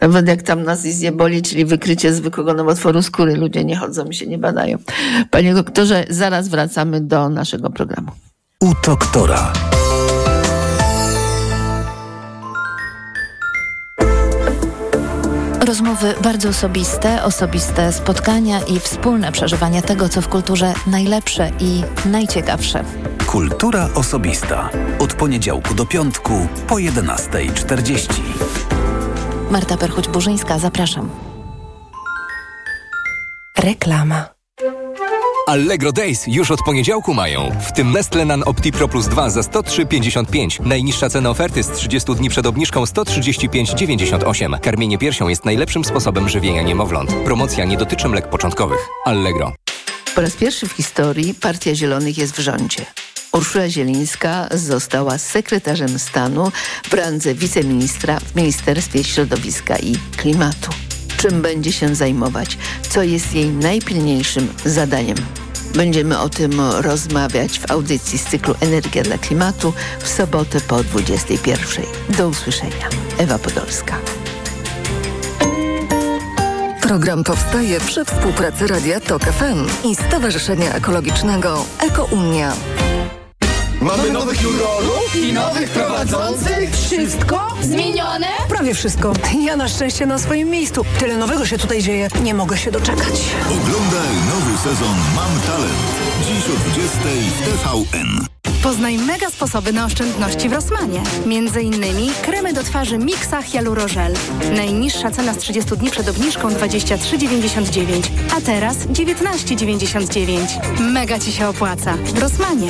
Nawet jak tam nas izje boli, czyli wykrycie zwykłego nowotworu skóry, ludzie nie chodzą i się nie badają. Panie doktorze, zaraz wracamy do naszego programu. U doktora. Rozmowy bardzo osobiste, osobiste spotkania i wspólne przeżywanie tego, co w kulturze najlepsze i najciekawsze. Kultura osobista. Od poniedziałku do piątku po 11.40. Marta Perchuć-Burzyńska, zapraszam. Reklama. Allegro Days już od poniedziałku mają. W tym Nestlenan OptiPro Plus 2 za 103,55. Najniższa cena oferty z 30 dni przed obniżką 135,98. Karmienie piersią jest najlepszym sposobem żywienia niemowląt. Promocja nie dotyczy mlek początkowych. Allegro. Po raz pierwszy w historii Partia Zielonych jest w rządzie. Urszula Zielińska została sekretarzem stanu w randze wiceministra w Ministerstwie Środowiska i Klimatu. Czym będzie się zajmować? Co jest jej najpilniejszym zadaniem? Będziemy o tym rozmawiać w audycji z cyklu Energia dla Klimatu w sobotę po 21. Do usłyszenia. Ewa Podolska. Program powstaje przy współpracy Radia TOK FM i Stowarzyszenia Ekologicznego EkoUnia. Mamy nowych jurorów i nowych prowadzących. Wszystko zmienione? Prawie wszystko. Ja na szczęście na swoim miejscu. Tyle nowego się tutaj dzieje. Nie mogę się doczekać. Oglądaj nowy sezon Mam Talent. Dziś o 20 w TVN. Poznaj mega sposoby na oszczędności w Rosmanie. Między innymi kremy do twarzy Mixa Hyalurogel. Najniższa cena z 30 dni przed obniżką 23,99, a teraz 19,99. Mega Ci się opłaca. W Rosmanie.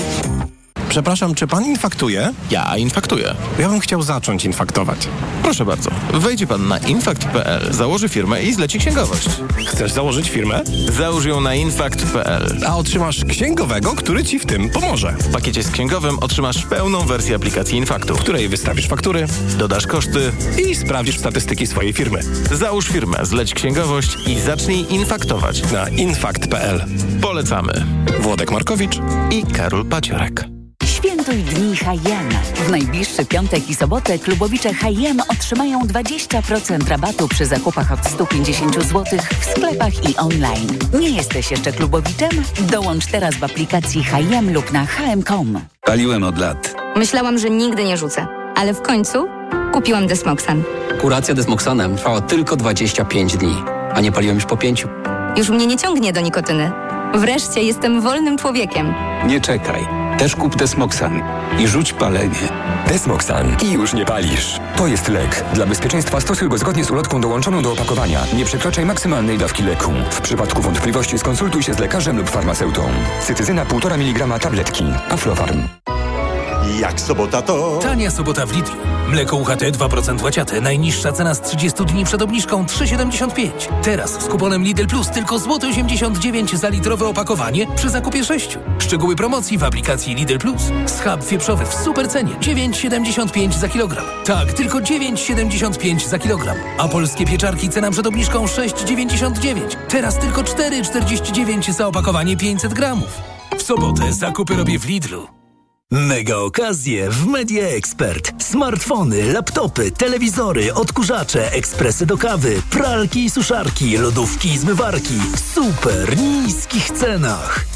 Przepraszam, czy pan infaktuje? Ja infaktuję. Ja bym chciał zacząć infaktować. Proszę bardzo. Wejdzie pan na infakt.pl, założy firmę i zleci księgowość. Chcesz założyć firmę? Załóż ją na infakt.pl. A otrzymasz księgowego, który ci w tym pomoże. W pakiecie z księgowym otrzymasz pełną wersję aplikacji Infaktu, w której wystawisz faktury, dodasz koszty i sprawdzisz statystyki swojej firmy. Załóż firmę, zleć księgowość i zacznij infaktować. Na infakt.pl. Polecamy. Włodek Markowicz i Karol Paciorek. Świętuj Dni H&M. W najbliższy piątek i sobotę klubowicze H&M otrzymają 20% rabatu przy zakupach od 150 zł w sklepach i online. Nie jesteś jeszcze klubowiczem? Dołącz teraz w aplikacji H&M lub na hm.com. Paliłem od lat. Myślałam, że nigdy nie rzucę, ale w końcu kupiłam Desmoxan. Kuracja Desmoxanem trwała tylko 25 dni, a nie paliłem już po pięciu. Już mnie nie ciągnie do nikotyny. Wreszcie jestem wolnym człowiekiem. Nie czekaj. Też kup Desmoxan i rzuć palenie. Desmoxan i już nie palisz. To jest lek. Dla bezpieczeństwa stosuj go zgodnie z ulotką dołączoną do opakowania. Nie przekraczaj maksymalnej dawki leku. W przypadku wątpliwości skonsultuj się z lekarzem lub farmaceutą. Cytyzyna 1,5 mg tabletki. Aflofarm. Jak sobota to... Tania sobota w Lidlu. Mleko UHT 2% łaciate. Najniższa cena z 30 dni przed obniżką 3,75. Teraz z kuponem Lidl Plus tylko złoty 89 za litrowe opakowanie przy zakupie 6. Szczegóły promocji w aplikacji Lidl Plus. Schab wieprzowy w super cenie 9,75 za kilogram. Tak, tylko 9,75 za kilogram. A polskie pieczarki cena przed obniżką 6,99. Teraz tylko 4,49 za opakowanie 500 gramów. W sobotę zakupy robię w Lidlu. Mega okazje w Media Expert. Smartfony, laptopy, telewizory, odkurzacze, ekspresy do kawy, pralki i suszarki, lodówki i zmywarki w super niskich cenach.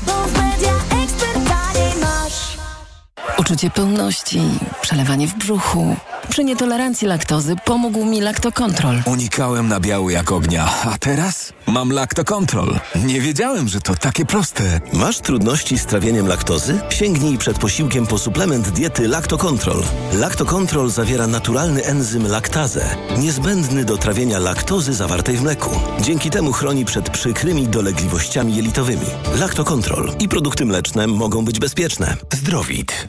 Uczucie pełności, przelewanie w brzuchu. Przy nietolerancji laktozy pomógł mi Lactocontrol. Unikałem nabiału jak ognia, a teraz mam Lactocontrol. Nie wiedziałem, że to takie proste. Masz trudności z trawieniem laktozy? Sięgnij przed posiłkiem po suplement diety Lactocontrol. Lactocontrol zawiera naturalny enzym laktazę, niezbędny do trawienia laktozy zawartej w mleku. Dzięki temu chroni przed przykrymi dolegliwościami jelitowymi. Lactocontrol i produkty mleczne mogą być bezpieczne. Zdrowit.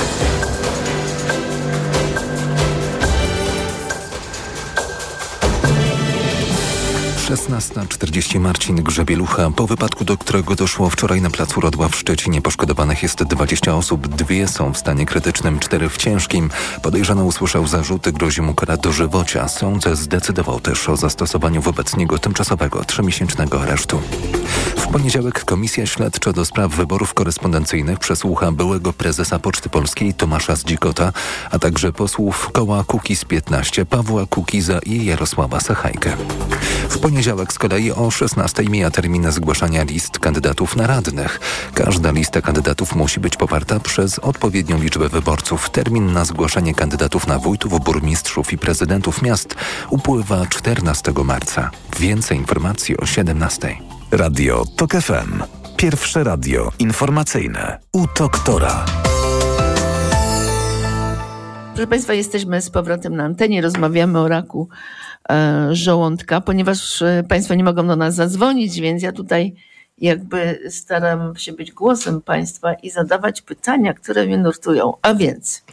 16.40 Marcin Grzebielucha. Po wypadku, do którego doszło wczoraj na placu Rodła w Szczecinie, poszkodowanych jest 20 osób. Dwie są w stanie krytycznym, cztery w ciężkim. Podejrzany usłyszał zarzuty, grozi mu kara dożywocia. Sąd zdecydował też o zastosowaniu wobec niego tymczasowego trzymiesięcznego aresztu. W poniedziałek Komisja Śledcza do spraw wyborów korespondencyjnych przesłucha byłego prezesa Poczty Polskiej Tomasza Zdzikota, a także posłów koła Kukiz 15 Pawła Kukiza i Jarosława Sachajkę. W poniedziałek z kolei o 16 mija termin zgłaszania list kandydatów na radnych. Każda lista kandydatów musi być poparta przez odpowiednią liczbę wyborców. Termin na zgłaszanie kandydatów na wójtów, burmistrzów i prezydentów miast upływa 14 marca. Więcej informacji o 17. Radio TOK FM. Pierwsze radio informacyjne. U doktora. Proszę Państwa, jesteśmy z powrotem na antenie. Rozmawiamy o raku żołądka, ponieważ e, Państwo nie mogą do nas zadzwonić, więc ja tutaj jakby staram się być głosem Państwa i zadawać pytania, które mnie nurtują. A więc,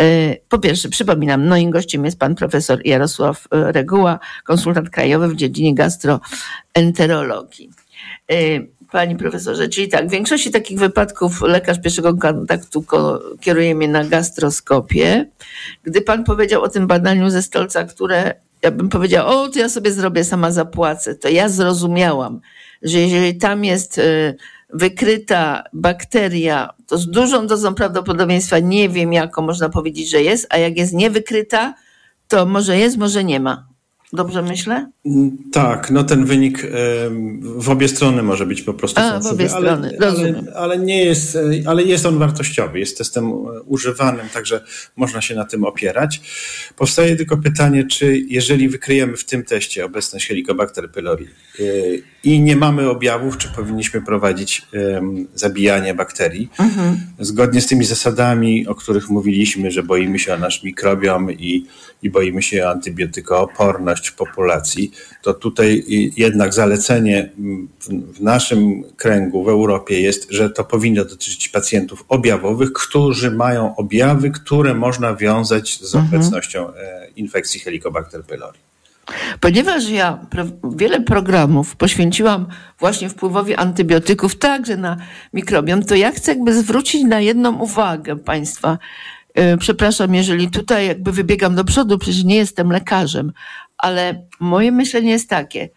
e, po pierwsze, przypominam, moim gościem jest pan profesor Jarosław e, Reguła, konsultant krajowy w dziedzinie gastroenterologii. E, Panie profesorze, czyli tak, w większości takich wypadków lekarz pierwszego kontaktu kieruje mnie na gastroskopię. Gdy pan powiedział o tym badaniu ze stolca, które ja bym powiedział, o, to ja sobie zrobię, sama zapłacę, to ja zrozumiałam, że jeżeli tam jest y, wykryta bakteria, to z dużą dozą prawdopodobieństwa nie wiem, jaką można powiedzieć, że jest, a jak jest niewykryta, to może jest, może nie ma. Dobrze myślę? Tak, no ten wynik w obie strony może być po prostu A, w obie strony, ale, ale, ale, nie jest, ale jest on wartościowy, jest testem używanym, także można się na tym opierać. Powstaje tylko pytanie, czy jeżeli wykryjemy w tym teście obecność Helicobacter pylori y, i nie mamy objawów, czy powinniśmy prowadzić zabijanie bakterii. Mhm. Zgodnie z tymi zasadami, o których mówiliśmy, że boimy się o nasz mikrobiom i, i boimy się o antybiotykooporność populacji, to tutaj jednak zalecenie w naszym kręgu, w Europie jest, że to powinno dotyczyć pacjentów objawowych, którzy mają objawy, które można wiązać z mhm. obecnością e, infekcji Helicobacter pylori. Ponieważ ja wiele programów poświęciłam właśnie wpływowi antybiotyków, także na mikrobiom, to ja chcę jakby zwrócić na jedną uwagę Państwa. E, przepraszam, jeżeli tutaj jakby wybiegam do przodu, przecież nie jestem lekarzem, ale moje myślenie jest takie.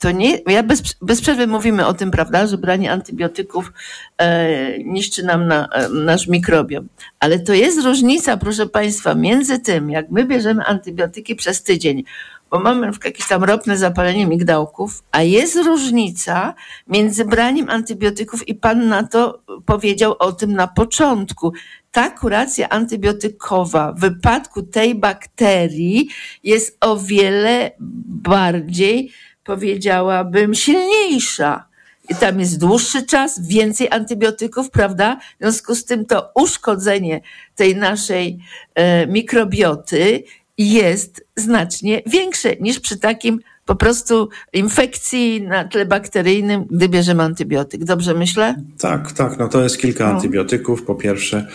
To nie, ja bez, bez przerwy mówimy o tym, prawda, że branie antybiotyków e, niszczy nam na, e, nasz mikrobiom. Ale to jest różnica, proszę Państwa, między tym, jak my bierzemy antybiotyki przez tydzień, bo mamy jakieś tam ropne zapalenie migdałków, a jest różnica między braniem antybiotyków i Pan na to powiedział o tym na początku. Ta kuracja antybiotykowa w wypadku tej bakterii jest o wiele bardziej powiedziałabym, silniejsza. I tam jest dłuższy czas, więcej antybiotyków, prawda? W związku z tym to uszkodzenie tej naszej e, mikrobioty jest znacznie większe niż przy takim po prostu infekcji na tle bakteryjnym, gdy bierzemy antybiotyk. Dobrze myślę? Tak, tak. No to jest kilka no. antybiotyków, po pierwsze.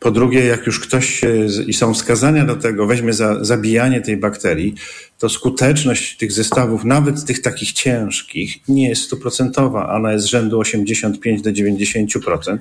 Po drugie, jak już ktoś i są wskazania do tego, weźmie za zabijanie tej bakterii, to skuteczność tych zestawów, nawet tych takich ciężkich, nie jest stuprocentowa. Ona jest z rzędu 85 do 90%.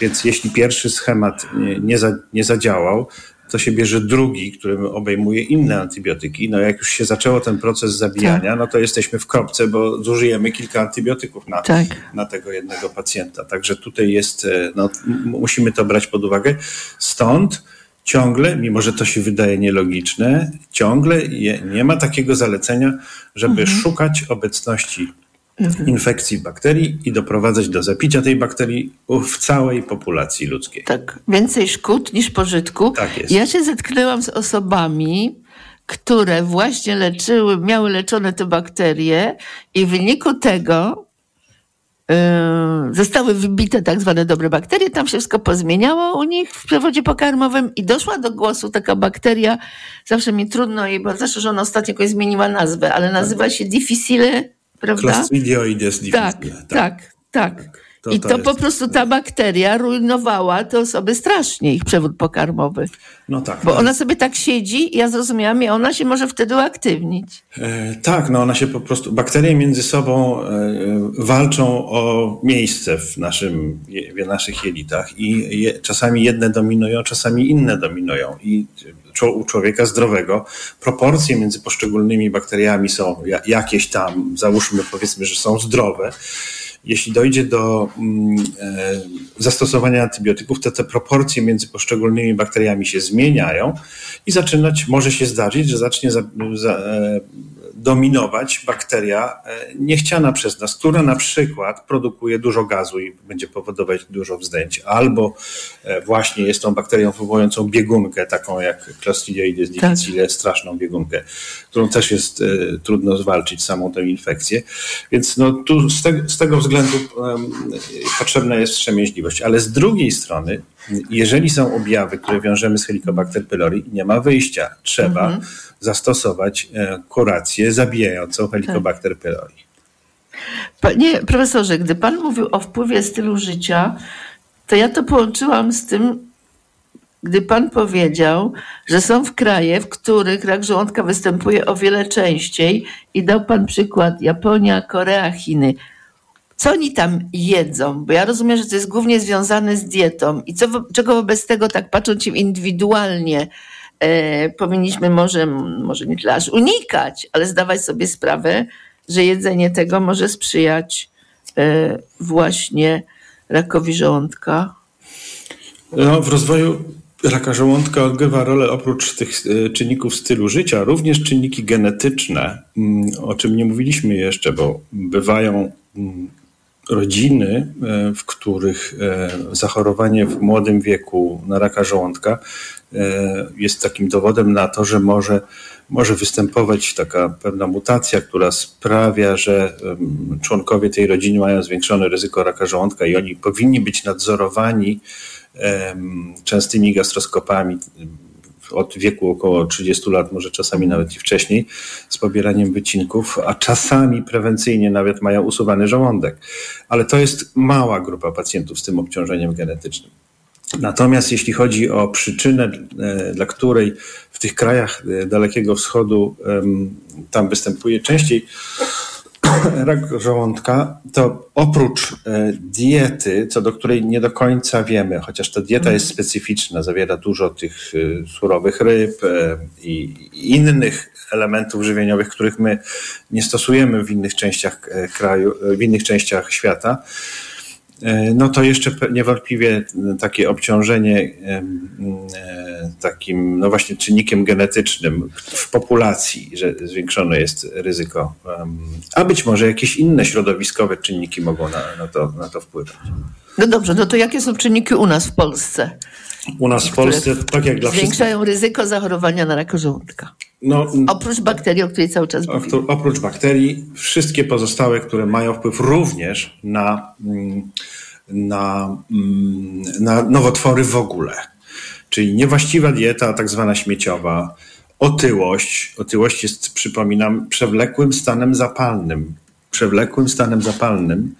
Więc jeśli pierwszy schemat nie, nie, za, nie zadziałał, to się bierze drugi, który obejmuje inne antybiotyki. No jak już się zaczęło ten proces zabijania, tak. no to jesteśmy w kropce, bo zużyjemy kilka antybiotyków na, tak. na tego jednego pacjenta. Także tutaj jest, e, no, musimy to brać pod uwagę. Stąd ciągle, mimo że to się wydaje nielogiczne, ciągle je, nie ma takiego zalecenia, żeby mhm. szukać obecności. Infekcji bakterii i doprowadzać do zapicia tej bakterii w całej populacji ludzkiej. Tak, więcej szkód niż pożytku. Tak jest. Ja się zetknęłam z osobami, które właśnie leczyły, miały leczone te bakterie i w wyniku tego yy, zostały wybite tak zwane dobre bakterie, tam się wszystko pozmieniało u nich w przewodzie pokarmowym i doszła do głosu taka bakteria, zawsze mi trudno jej, bo zawsze, że ona ostatnio jakoś zmieniła nazwę, ale nazywa się difficile prawda? Clostridioides difficile. Tak, tak, tak. tak. To, I to, to po prostu ta bakteria rujnowała te osoby strasznie, ich przewód pokarmowy. No tak. Bo ona sobie tak siedzi, ja zrozumiałam, i ona się może wtedy uaktywnić. E, tak, no ona się po prostu, bakterie między sobą e, walczą o miejsce w, naszym, w naszych jelitach i je, czasami jedne dominują, czasami inne dominują. I u człowieka zdrowego proporcje między poszczególnymi bakteriami są jakieś tam, załóżmy powiedzmy, że są zdrowe. Jeśli dojdzie do mm, e, zastosowania antybiotyków, to te proporcje między poszczególnymi bakteriami się zmieniają i zaczynać, może się zdarzyć, że zacznie za, za, e, dominować bakteria e, niechciana przez nas, która na przykład produkuje dużo gazu i będzie powodować dużo wzdęć, albo e, właśnie jest tą bakterią wywołującą biegunkę, taką jak Clostridioides difficile, tak. straszną biegunkę, którą też jest e, trudno zwalczyć, samą tę infekcję. Więc no, tu z, te, z tego względu um, potrzebna jest wstrzemięźliwość, ale z drugiej strony jeżeli są objawy, które wiążemy z Helicobacter pylori, nie ma wyjścia. Trzeba mhm. zastosować e, kurację zabijającą Helicobacter pylori. Panie profesorze, gdy pan mówił o wpływie stylu życia, to ja to połączyłam z tym, gdy pan powiedział, że są w kraje, w których rak żołądka występuje o wiele częściej i dał pan przykład Japonia, Korea, Chiny co oni tam jedzą? Bo ja rozumiem, że to jest głównie związane z dietą. I co, czego wobec tego, tak patrząc się indywidualnie, e, powinniśmy może, może nie tyle aż unikać, ale zdawać sobie sprawę, że jedzenie tego może sprzyjać e, właśnie rakowi żołądka? No, w rozwoju raka żołądka odgrywa rolę oprócz tych e, czynników stylu życia, również czynniki genetyczne, mm, o czym nie mówiliśmy jeszcze, bo bywają mm, rodziny, e, w których e, zachorowanie w młodym wieku na raka żołądka e, jest takim dowodem na to, że może, może występować taka pewna mutacja, która sprawia, że członkowie tej rodziny mają zwiększone ryzyko raka żołądka i oni powinni być nadzorowani częstymi gastroskopami od wieku około 30 lat, może czasami nawet i wcześniej, z pobieraniem wycinków, a czasami prewencyjnie nawet mają usuwany żołądek. Ale to jest mała grupa pacjentów z tym obciążeniem genetycznym. Natomiast jeśli chodzi o przyczynę, e, dla której w tych krajach e, Dalekiego Wschodu tam występuje częściej *coughs* rak żołądka, to oprócz e, diety, co do której nie do końca wiemy, chociaż ta dieta jest specyficzna, zawiera dużo tych e, surowych ryb e, i innych elementów żywieniowych, których my nie stosujemy w innych częściach kraju, w innych częściach świata, no to jeszcze niewątpliwie takie obciążenie e, takim, no właśnie czynnikiem genetycznym w populacji, że zwiększone jest ryzyko, a być może jakieś inne środowiskowe czynniki mogą na, na, to, na to wpływać. No dobrze, no to jakie są czynniki u nas w Polsce? U nas w Polsce, tak jak dla Zwiększają wszystkich... ryzyko zachorowania na raka żołądka. No, oprócz bakterii, o której cały czas mówimy. Oprócz bakterii, wszystkie pozostałe, które mają wpływ również na, mm, na, mm, na nowotwory w ogóle. Czyli niewłaściwa dieta, tak zwana śmieciowa, otyłość. Otyłość jest, przypominam, przewlekłym stanem zapalnym. Przewlekłym stanem zapalnym,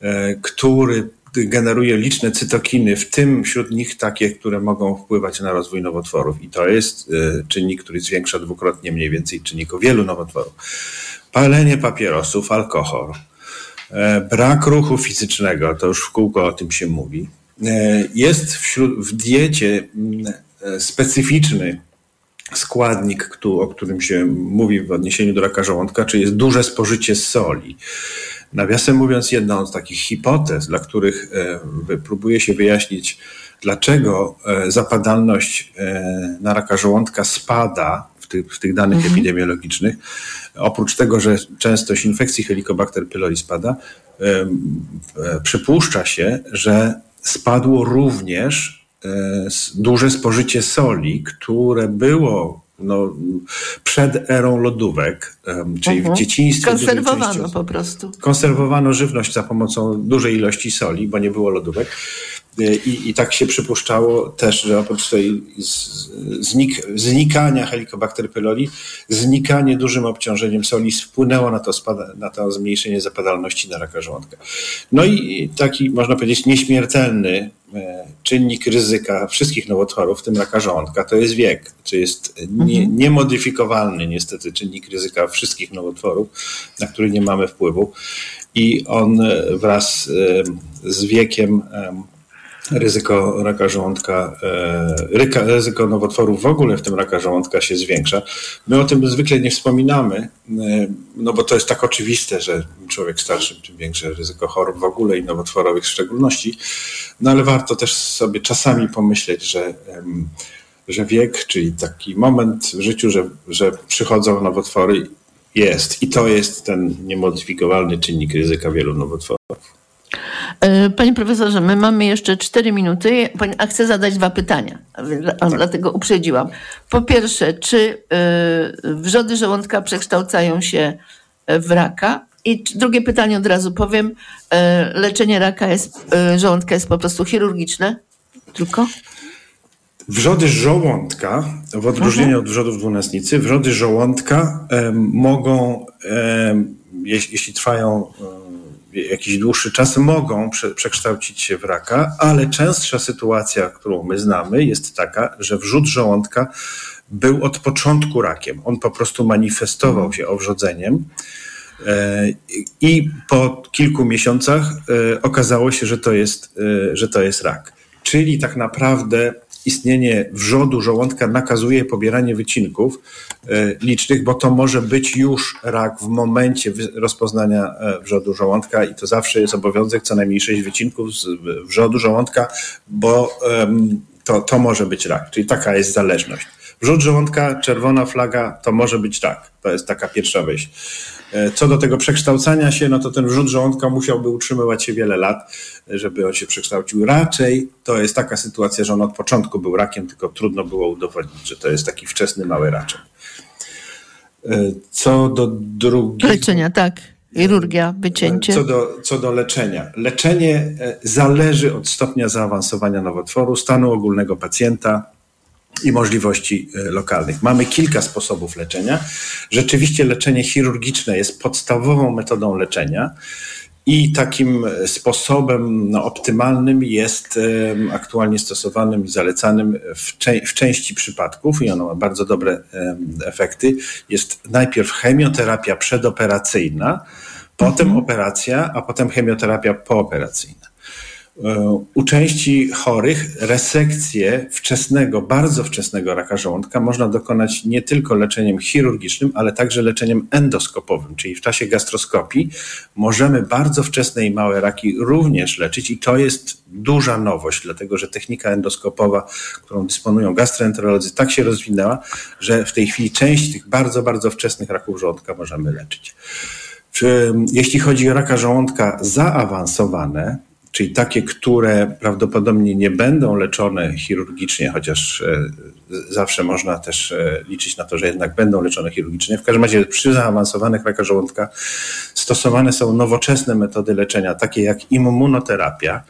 e, który generuje liczne cytokiny, w tym wśród nich takie, które mogą wpływać na rozwój nowotworów. I to jest e, czynnik, który zwiększa dwukrotnie mniej więcej czynników wielu nowotworów. Palenie papierosów, alkohol, e, brak ruchu fizycznego, to już w kółko o tym się mówi. E, jest wśród, w diecie specyficzny składnik, o którym się mówi w odniesieniu do raka żołądka, czyli jest duże spożycie soli. Nawiasem mówiąc, jedną z takich hipotez, dla których e, próbuje się wyjaśnić, dlaczego e, zapadalność e, na raka żołądka spada w tych, w tych danych mhm. epidemiologicznych, oprócz tego, że częstość infekcji Helicobacter pylori spada, przypuszcza się, że spadło również duże spożycie soli, które było no, przed erą lodówek, czyli mhm. w dzieciństwie. Konserwowano po prostu. Konserwowano żywność za pomocą dużej ilości soli, bo nie było lodówek. I, I tak się przypuszczało też, że oprócz tej znik, znikania Helicobacter pylori, znikanie dużym obciążeniem soli wpłynęło na to, spada, na to zmniejszenie zapadalności na raka żołądka. No i taki, można powiedzieć, nieśmiertelny czynnik ryzyka wszystkich nowotworów, w tym raka żołądka, to jest wiek. To jest nie, mhm. niemodyfikowalny niestety czynnik ryzyka wszystkich nowotworów, na który nie mamy wpływu. I on wraz e, z wiekiem ryzyko raka żołądka, e, ryzyko nowotworów w ogóle, w tym raka żołądka się zwiększa. My o tym zwykle nie wspominamy, e, no bo to jest tak oczywiste, że człowiek starszy, tym większe ryzyko chorób w ogóle i nowotworowych w szczególności. No ale warto też sobie czasami pomyśleć, że, że wiek, czyli taki moment w życiu, że, że przychodzą nowotwory, jest. I to jest ten niemodyfikowalny czynnik ryzyka wielu nowotworów. E, panie profesorze, my mamy jeszcze 4 minuty, a chcę zadać dwa pytania, tak. dlatego uprzedziłam. Po pierwsze, czy e, wrzody żołądka przekształcają się w raka? I drugie pytanie od razu powiem. E, leczenie raka jest, żołądka jest po prostu chirurgiczne? Tylko? Wrzody żołądka, w odróżnieniu mhm. od wrzodów dwunastnicy, wrzody żołądka mogą, jeśli, jeśli trwają jakiś dłuższy czas mogą prze, przekształcić się w raka, ale częstsza sytuacja, którą my znamy, jest taka, że wrzód żołądka był od początku rakiem. On po prostu manifestował się owrzodzeniem. E, I po kilku miesiącach e, okazało się, że to jest, e, że to jest rak. Czyli tak naprawdę istnienie wrzodu żołądka nakazuje pobieranie wycinków e, licznych, bo to może być już rak w momencie rozpoznania e, wrzodu żołądka i to zawsze jest obowiązek co najmniej 6 wycinków z wrzodu żołądka, bo to, to może być rak. Czyli taka jest zależność. Wrzód żołądka, czerwona flaga, to może być rak. To jest taka pierwsza myśl. E, co do tego przekształcania się, no to ten wrzód żołądka musiałby utrzymywać się wiele lat, żeby on się przekształcił. Raczej to jest taka sytuacja, że on od początku był rakiem, tylko trudno było udowodnić, że to jest taki wczesny mały raczek. E, co do drugiego... Leczenia, tak. Chirurgia, wycięcie. Co do, co do leczenia. Leczenie e, zależy od stopnia zaawansowania nowotworu, stanu ogólnego pacjenta, i możliwości e, lokalnych. Mamy kilka sposobów leczenia. Rzeczywiście leczenie chirurgiczne jest podstawową metodą leczenia. I takim e, sposobem no, optymalnym jest um, aktualnie stosowanym i zalecanym w, cze w, części przypadków, i ono ma bardzo dobre um, efekty, jest najpierw chemioterapia przedoperacyjna, potem operacja, a potem chemioterapia pooperacyjna. U części chorych resekcję wczesnego, bardzo wczesnego raka żołądka można dokonać nie tylko leczeniem chirurgicznym, ale także leczeniem endoskopowym, czyli w czasie gastroskopii możemy bardzo wczesne i małe raki również leczyć i to jest duża nowość, dlatego że technika endoskopowa, którą dysponują gastroenterolodzy, tak się rozwinęła, że w tej chwili część tych bardzo, bardzo wczesnych raków żołądka możemy leczyć. Jeśli chodzi o raka żołądka zaawansowane, czyli takie, które prawdopodobnie nie będą leczone chirurgicznie, chociaż e, zawsze można też e, liczyć na to, że jednak będą leczone chirurgicznie. W każdym razie przy zaawansowanych raka żołądka stosowane są nowoczesne metody leczenia, takie jak immunoterapia,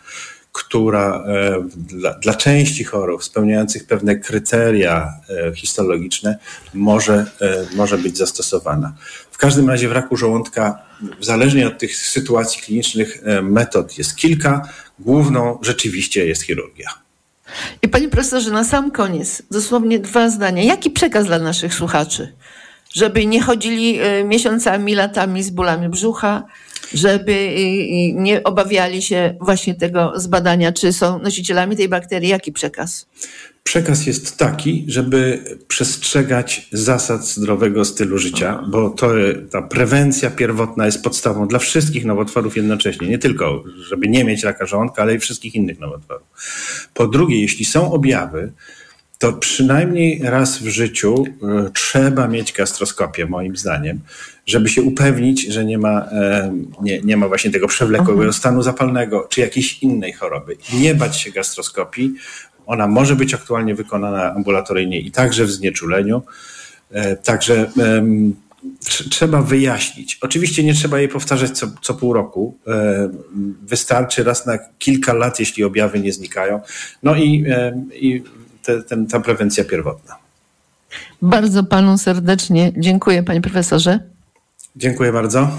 która e, dla, dla, części chorób spełniających pewne kryteria histologiczne może, może być zastosowana. W każdym razie w raku żołądka, zależnie od tych sytuacji klinicznych, e, metod jest kilka. Główną rzeczywiście jest chirurgia. I panie profesorze, na sam koniec, dosłownie dwa zdania. Jaki przekaz dla naszych słuchaczy? Żeby nie chodzili e, miesiącami, latami z bólami brzucha, żeby e, nie obawiali się właśnie tego zbadania, czy są nosicielami tej bakterii. Jaki przekaz? Przekaz jest taki, żeby przestrzegać zasad zdrowego stylu życia, bo to, ta prewencja pierwotna jest podstawą dla wszystkich nowotworów jednocześnie. Nie tylko, żeby nie mieć raka żołądka, ale i wszystkich innych nowotworów. Po drugie, jeśli są objawy, to przynajmniej raz w życiu y, trzeba mieć gastroskopię, moim zdaniem, żeby się upewnić, że nie ma, e, nie, nie ma właśnie tego przewlekłego mhm. stanu zapalnego czy jakiejś innej choroby. Nie bać się gastroskopii, ona może być aktualnie wykonana ambulatoryjnie i także w znieczuleniu. E, także trzeba wyjaśnić. Oczywiście nie trzeba jej powtarzać co, co pół roku. E, wystarczy raz na kilka lat, jeśli objawy nie znikają. No i, i te, ten, ta prewencja pierwotna. Bardzo panu serdecznie dziękuję, panie profesorze. Dziękuję bardzo.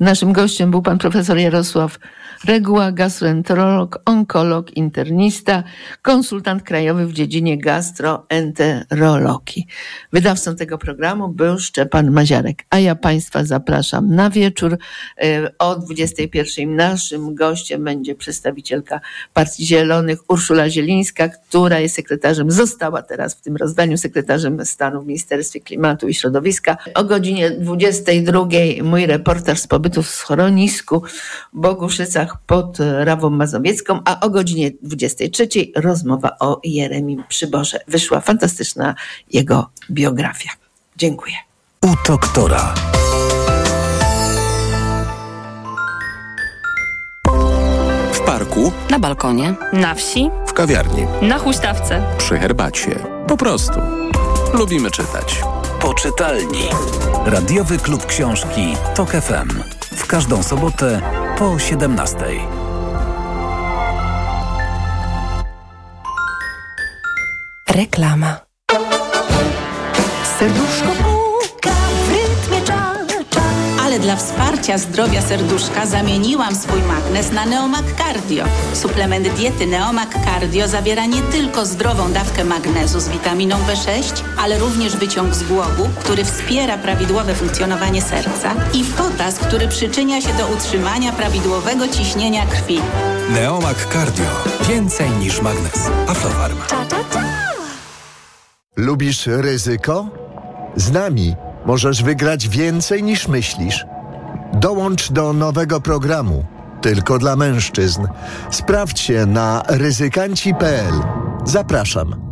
Naszym gościem był pan profesor Jarosław Reguła, gastroenterolog, onkolog, internista, konsultant krajowy w dziedzinie gastroenterologii. Wydawcą tego programu był Szczepan Maziarek, a ja Państwa zapraszam na wieczór. E, o 21 naszym gościem będzie przedstawicielka Partii Zielonych Urszula Zielińska, która jest sekretarzem, została teraz w tym rozdaniu sekretarzem stanu w Ministerstwie Klimatu i Środowiska. O godzinie 22 mój reportaż z pobytu w schronisku w Pod Rawą Mazowiecką, a o godzinie 23 rozmowa o Jeremim Przyborze. Wyszła fantastyczna jego biografia. Dziękuję. U doktora. W parku, na balkonie, na wsi, w kawiarni, na huśtawce, przy herbacie. Po prostu. Lubimy czytać. Poczytalni. Radiowy klub książki Tok FM. W każdą sobotę po 17. Reklama. Serduszko dla wsparcia zdrowia serduszka zamieniłam swój magnes na Neomak Cardio. Suplement diety Neomak Cardio zawiera nie tylko zdrową dawkę magnezu z witaminą B6, ale również wyciąg z głowu, który wspiera prawidłowe funkcjonowanie serca i potas, który przyczynia się do utrzymania prawidłowego ciśnienia krwi. Neomak Cardio. Więcej niż magnes. Aflofarm. Lubisz ryzyko? Z nami możesz wygrać więcej niż myślisz. Dołącz do nowego programu. Tylko dla mężczyzn. Sprawdź się na ryzykanci.pl. Zapraszam.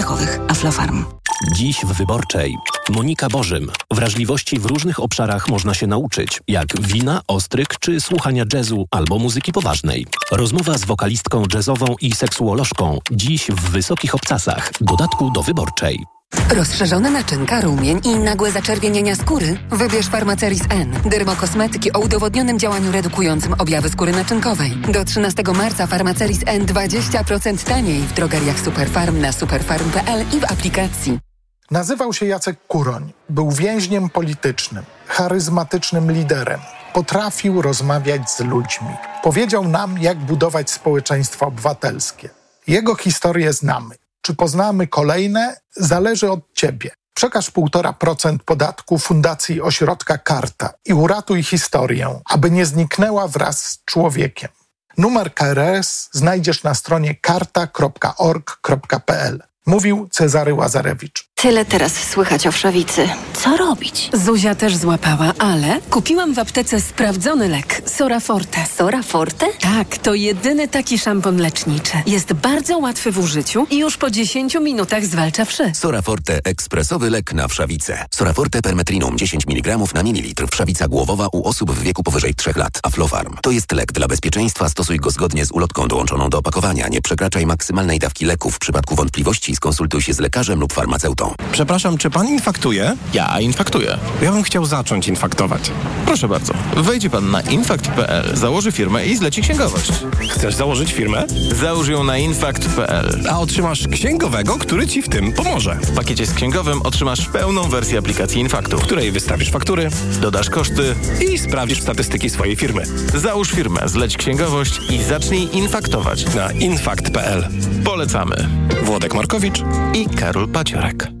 oddechowych. Aflofarm. Dziś w Wyborczej. Monika Bożym. Wrażliwości w różnych obszarach można się nauczyć, jak wina, ostryk czy słuchania jazzu albo muzyki poważnej. Rozmowa z wokalistką jazzową i seksuolożką. Dziś w Wysokich Obcasach. Dodatku do Wyborczej. Rozszerzone naczynka, rumień i nagłe zaczerwienienia skóry? Wybierz Farmaceris N. Dermokosmetyki o udowodnionym działaniu redukującym objawy skóry naczynkowej. Do 13 marca Farmaceris N 20% taniej w drogeriach Superfarm na superfarm.pl i w aplikacji. Nazywał się Jacek Kuroń. Był więźniem politycznym, charyzmatycznym liderem. Potrafił rozmawiać z ludźmi. Powiedział nam, jak budować społeczeństwo obywatelskie. Jego historię znamy. Czy poznamy kolejne? Zależy od ciebie. Przekaż 1,5% podatku Fundacji Ośrodka Karta i uratuj historię, aby nie zniknęła wraz z człowiekiem. Numer KRS znajdziesz na stronie karta.org.pl. Mówił Cezary Łazarewicz. Tyle teraz słychać o wszawicy. Co robić? Zuzia też złapała, ale kupiłam w aptece sprawdzony lek Sora Forte. Sora Forte? Tak, to jedyny taki szampon leczniczy. Jest bardzo łatwy w użyciu i już po 10 minutach zwalcza wszy. Soraforte ekspresowy lek na wszawicę. Soraforte permetrinum 10 mg na mililitr. Wszawica głowowa u osób w wieku powyżej 3 lat. Aflofarm. To jest lek dla bezpieczeństwa. Stosuj go zgodnie z ulotką dołączoną do opakowania. Nie przekraczaj maksymalnej dawki leku. W przypadku wątpliwości skonsultuj się z lekarzem lub farmaceutą. Przepraszam, czy pan infaktuje? Ja infaktuję. Ja bym chciał zacząć infaktować. Proszę bardzo. Wejdzie pan na infakt.pl, założy firmę i zleci księgowość. Chcesz założyć firmę? Załóż ją na infakt.pl. A otrzymasz księgowego, który ci w tym pomoże. W pakiecie z księgowym otrzymasz pełną wersję aplikacji Infaktu, w której wystawisz faktury, dodasz koszty i sprawdzisz statystyki swojej firmy. Załóż firmę, zleć księgowość i zacznij infaktować na infakt.pl. Polecamy. Włodek Markowicz i Karol Paciorek.